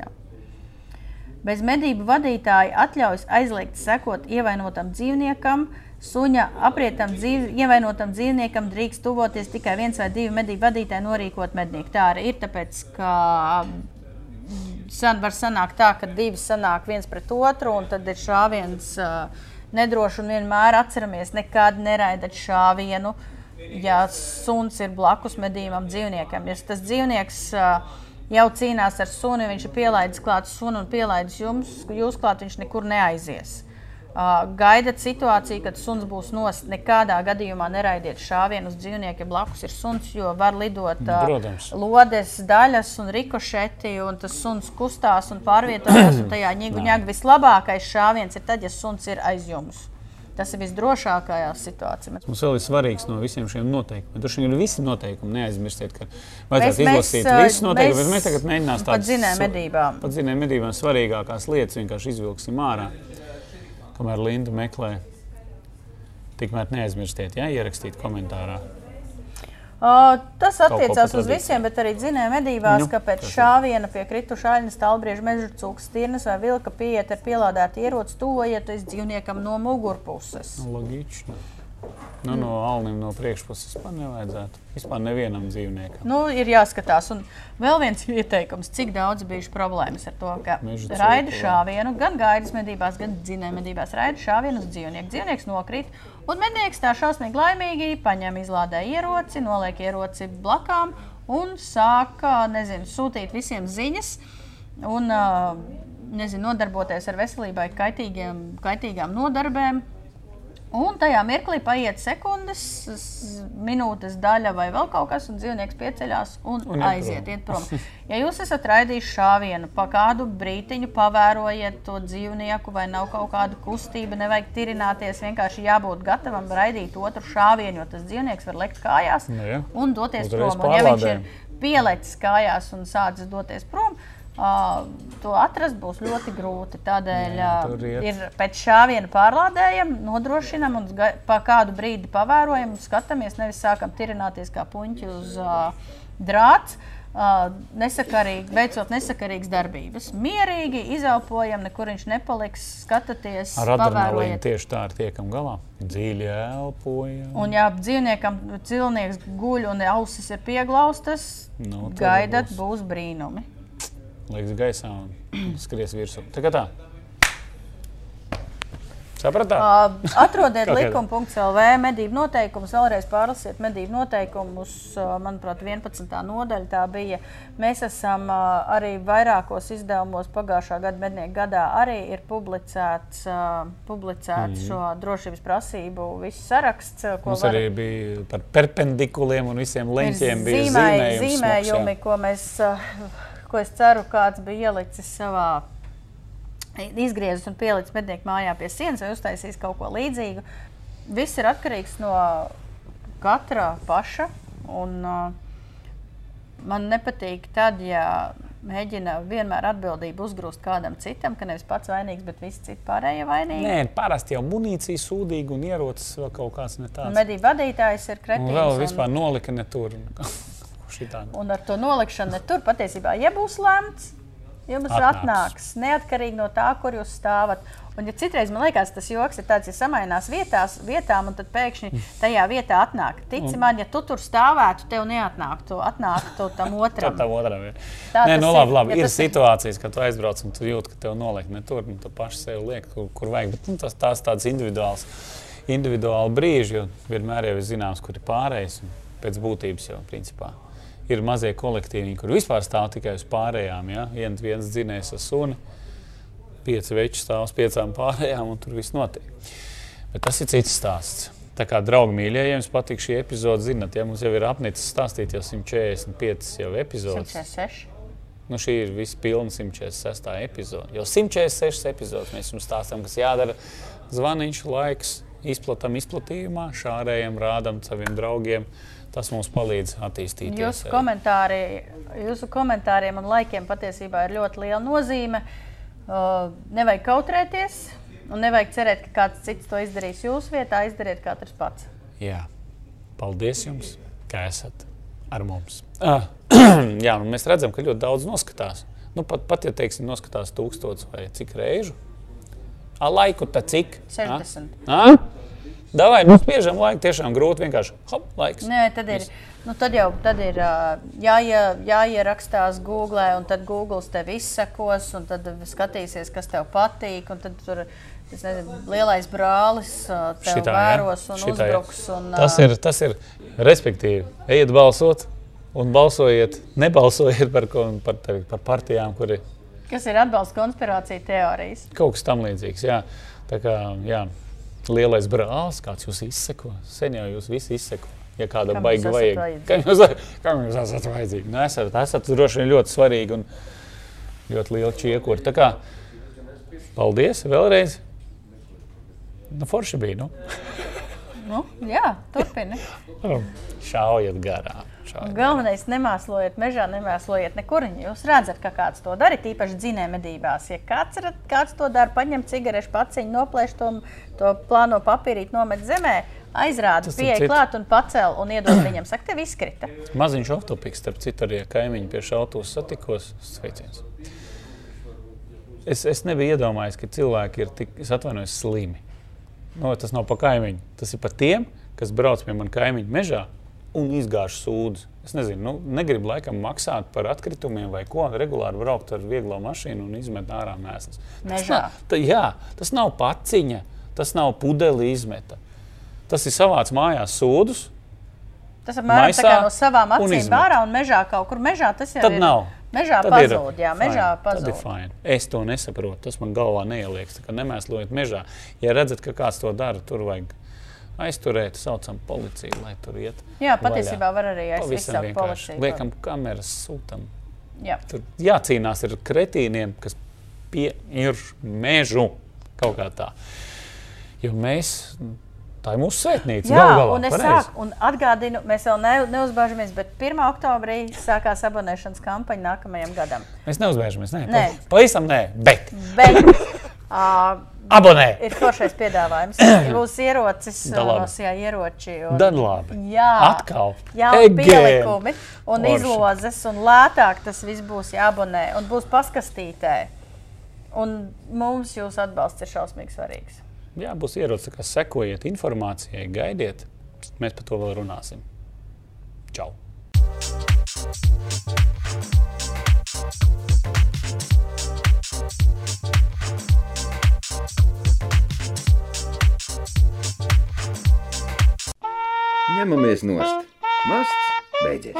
Bez medību vadītāja atļaujas aizliegt sekot ievainotam dzīvniekam. Suņa aprietam dzīv, ievainotam dzīvniekam drīkst tuvoties tikai viens vai divi medību vadītāji norīkot mednieku. Tā arī ir, tāpēc ka san, var sanākt tā, ka divi sanāk viens pret otru, un tad ir šāviens nedrošs. un Vienmēr atceramies, nekad neraidat šāvienu, ja suns ir blakus medījumam dzīvniekam. Ja tas dzīvnieks jau cīnās ar suni, viņš ir pielaidis klāt sunu un pielaidis jums, jūs klāt, viņš nekur neaizies. Gaidat situāciju, kad suns būs nost. Nekādā gadījumā neraidiet šāvienu uz dzīvnieku, ja blakus ir suns, jo var lidot Protams. lodes daļas un rikošeti, un tas suns kustās un pārvietojas. Un tajā *clears throat* ņēguņā vislabākais šāviens ir tad, ja suns ir aiz jums. Tas ir visdrošākajā situācijā. mums vēl ir svarīgs no visiem šiem noteikumiem. Tur ir visi noteikumi. Neaizmirstiet, ka Mēs- vajadzētu mēs, izlasīt ā, visus noteikumus. mēs Mēs tagad mēģināsim pat tādas zinām medībām. Zinām medībām svarīgākās lietas vienkārši izvilksim ārā. Kamēr Linda meklē, tikmēr neaizmirstiet, ja ierakstīt komentārā. Uh, tas attiecās uz visiem, bet arī dzinēja medībās, Nu, ka pēc šāviena pie krituša aļņas, talbrieža, meža cūkas, stirnas vai vilka pieiet ar pielādētu ieroci, tuvojieties dzīvniekam no mugurpuses. Loģiski. Nu, no alniem no priekšpuses man nevajadzētu. Vispār nevienam dzīvniekam. Nu, ir jāskatās. Un vēl viens ieteikums, cik daudz bijuši problēmas ar to, ka raida šāvienu gan gaidas medībās, gan dzinēja medībās. Raida šāvienu uz dzīvnieku. Dzīvnieks nokrīt, un mednieks tā šausmīgi laimīgi paņem izlādē ieroci, noliek ieroci blakām un sāk ā, nezinu, sūtīt visiem ziņas. Un, Nezinu, nodarboties ar veselībai kaitīgiem, kaitīgām nodarbēm, Un tajā mirklī paiet sekundes, minūtes daļa vai vēl kaut kas, un dzīvnieks pieceļās un, Un un iet aiziet prom. *laughs* Ja jūs esat raidījuši šāvienu, pa kādu brītiņu pavērojiet to dzīvnieku, vai nav kaut kāda kustība, nevajag tirināties. Vienkārši jābūt gatavam raidīt otru šāvienu, jo tas dzīvnieks var lekt kājās Nu, jā. un doties Uzreiz prom. Un, ja viņš ir pielecis kājās un sācis doties prom, uh, to atrast būs ļoti grūti. Tādēļ iet. ir pēc šāviena pārlādējam, nodrošinam un pa kādu brīdi pavērojam, skatāmies, nevis sākam tirināties kā puņķi uz uh, drāts. Uh, nesakarīgi, veicot nesakarīgas darbības. Mierīgi izelpojam, nekur viņš nepaliks. Skatieties, Ar adrenalīnu tieši tā ir tiekam galā. Dziļi elpojam. Un, ja dzīvniekam cilvēks guļ un ausis ir pieglaustas, Nu, gaidat, būs. būs brīnumi. Liekas gaisā un skries virsū. Tā kā tā. Sapratāt? Uh, atrodiet *laughs* likuma.CLV medību noteikumus, vēlreiz pārlasiet medību noteikumus. Uh, manuprāt, 11. nodaļa tā bija. Mēs esam uh, arī vairākos izdevumos pagājušā gada mednieku gadā arī ir publicēts, uh, publicēts šo drošības prasību viss saraksts, uh, Mums var- arī bija par perpendikuliem un visiem leņķiem. bija zīmējums zīmējumi, smags, ko mēs, uh, ko es ceru, kāds bija ielicis savā izgriezis un pielicis mednieku mājā pie sienas vai uztaisījis kaut ko līdzīgu. Viss ir atkarīgs no katra paša. Un, uh, man nepatīk tad, ja mēģina vienmēr atbildību uzgrūst kādam citam, ka nevis pats vainīgs, bet visi citi pārējie vainīgi. Nē, parasti jau munīcija sūdīga un ierocis vēl kaut kāds ne Un tāds. medību vadītājs ir Un kretīns. vēl un- vispār nolika ne tur. *laughs* Šitā. Un ar to nolikšanu ne tur patiesībā, ja būs lemts, jums Atnāks. atnāks. Neatkarīgi no tā, kur jūs stāvat. Un, ja citreiz man liekas, tas joks ir tāds, ja samainās vietās, vietām, un tad pēkšņi tajā vietā atnāk. Tici man, ja tu tur stāvētu, tev neatnāktu, atnāktu tam otram. *laughs* tam otram ir. Tā Nē, nu, labi, labi. Ja ir tas ir- situācijas, kad tu aizbrauc un tu jūti, ka tev noliek ne tur, un tu paši sev liek, kur, kur vajag. Bet, nu, tas tās tāds individuāls, individuāli brīži, jo vienmēr jau ir zināms, kur ir pārējais. un Pēc būtības jau principā. Ir mazie kolektīvi, kur vispār stāv tikai uz pārējām. Ja? Viens, viens dzinējs ar suni, pieci veči stāv uz piecām pārējām, un tur viss notiek. Bet tas ir cits stāsts. Tā kā draugi mīļie, ja jums patīk šī epizode, zinat, ja mums jau ir apnicis stāstīt jau 145 jau epizodes. 106. Nu, šī ir visa pilna 146. epizode. Jau 146 epizodes mēs jums stāstām, kas jādara. Zvaniņš, laiks, izplatām izplatījumā, šārējiem, rādām saviem draugiem. Tas mums palīdz attīstīties. Jūsu, komentāri, jūsu komentāriem un laikiem patiesībā ir ļoti liela nozīme. Uh, nevajag kautrēties, un nevajag cerēt, ka kāds cits to izdarīs jūsu vietā. Izdariet katrs pats. Jā, paldies jums, ka esat ar mums. Ah, *clears throat* jā, nu mēs redzam, ka ļoti daudz noskatās. Nu, pat, pat ja teiksim, noskatās tūkstotis vai cik reižu. A, laiku tā cik? A? 60. A? Davai, nu spiežam laiku, tiešām grūti vienkārši. Hop, laiks. Nē, tad ir. Nu, tad jau tad ir jāie, jāierakstās Google, un tad Google tev izsekos, un tad skatīsies, kas tev patīk. tur es nezinu, lielais brālis tev Šitā, vēros un Šitā, uzbruks. Un, Tas ir, tas ir respektīvi. Ejiet balsot un balsojiet, nebalsojiet par, par, par, par partijām, kur ir Kas ir atbalsts konspirācija teorijas? kaut kas tam līdzīgs. Jā. Tā kā jā, lielais brālis, kāds jūs izseko, sen jau jūs visi izseko. Ja kādam Kam baigi vajag, kam jūs, kam jūs esat vajadzīgi? Nu, esat, esat droši vien ļoti svarīgi un ļoti liela čiekura. Tā kā paldies vēlreiz. Nu, forši bija. Nu. *laughs* Nu, jā, turpini. Šaujat garām. Un Šaujat. galvenais, nemēslojiet mežā, nemēslojiet nekur. Jūs redzat, ka kāds to dara, īpaši dzinējumedībās. Ja kāds, ir- kāds to dara, paņem cigarešu paciņu, noplēš to, to plāno papīrīt, nomet zemē, starp pieeja klāt un pacēl un iedod *clears throat* viņam. Saka, tev izkrita. Maziņš autopiks, starp citu, arī ar kaimiņu pie šautos satikos. Sveiciens. Es, es nebiju iedomājies, ka cilvēki ir tik, es atvainojos, slimi. No, tas nav pa kaimiņu. Tas ir pa tiem, kas brauc pie manas kaimiņa mežā un izgāž sūdzi. Es nezinu, nu, negribu laikam maksāt par atkritumiem vai ko. Regulāri braukt ar vieglo mašīnu un izmet ārā mēslas. Tas Mežā. nav, ta, jā, tas nav paciņa, tas nav pudeli izmeta. Tas ir savāds mājās sūdus, Tas apmēram tā kā no savām acīm ārā un mežā kaut kur mežā. Tas jau Tad ir. nav. Mežā Tad ir pazūd, jā, mežā fine. Ir pazūd. fine. Es to nesaprotu. Tas man galvā neieliekas. Nemēslojiet mežā. Ja redzat, ka kāds to dara, tur vajag aizturēt, saucam policiju, lai tur iet. Jā, vaļā. patiesībā var arī vienkārši. policiju. Liekam, kameras sūtam. Jā. Tur jācīnās ar kretīniem, kas pie ir mežu kaut kā tā. Jo mēs, tā ir mūsu svētnīca. Jā, galā, un es pareizi. sāku, un atgādinu, mēs vēl ne, neuzbāžamies, bet 1. oktobrī sākās abonēšanas kampaņa nākamajam gadam. Mēs neuzvēršamies. Nē, Nē. pavisam nē, bet Bet *laughs* uh, abonē! ir foršais piedāvājums. *coughs* Būs ierocis, Da labi. uh, jā, ieroči. Un, Dan labi. Jā, Atkal. Jā, Again. pielikumi un Forši. izlozes, un lētāk tas viss būs jāabonē un būs paskastītē. Un mums jūsu atbalsts ir šausmīgi svarīgs. Jā, būs ierocis, ka sekojiet informācijai, gaidiet. Mēs par to vēl runāsim. Čau! Ņemamies nost. Masts beidzies.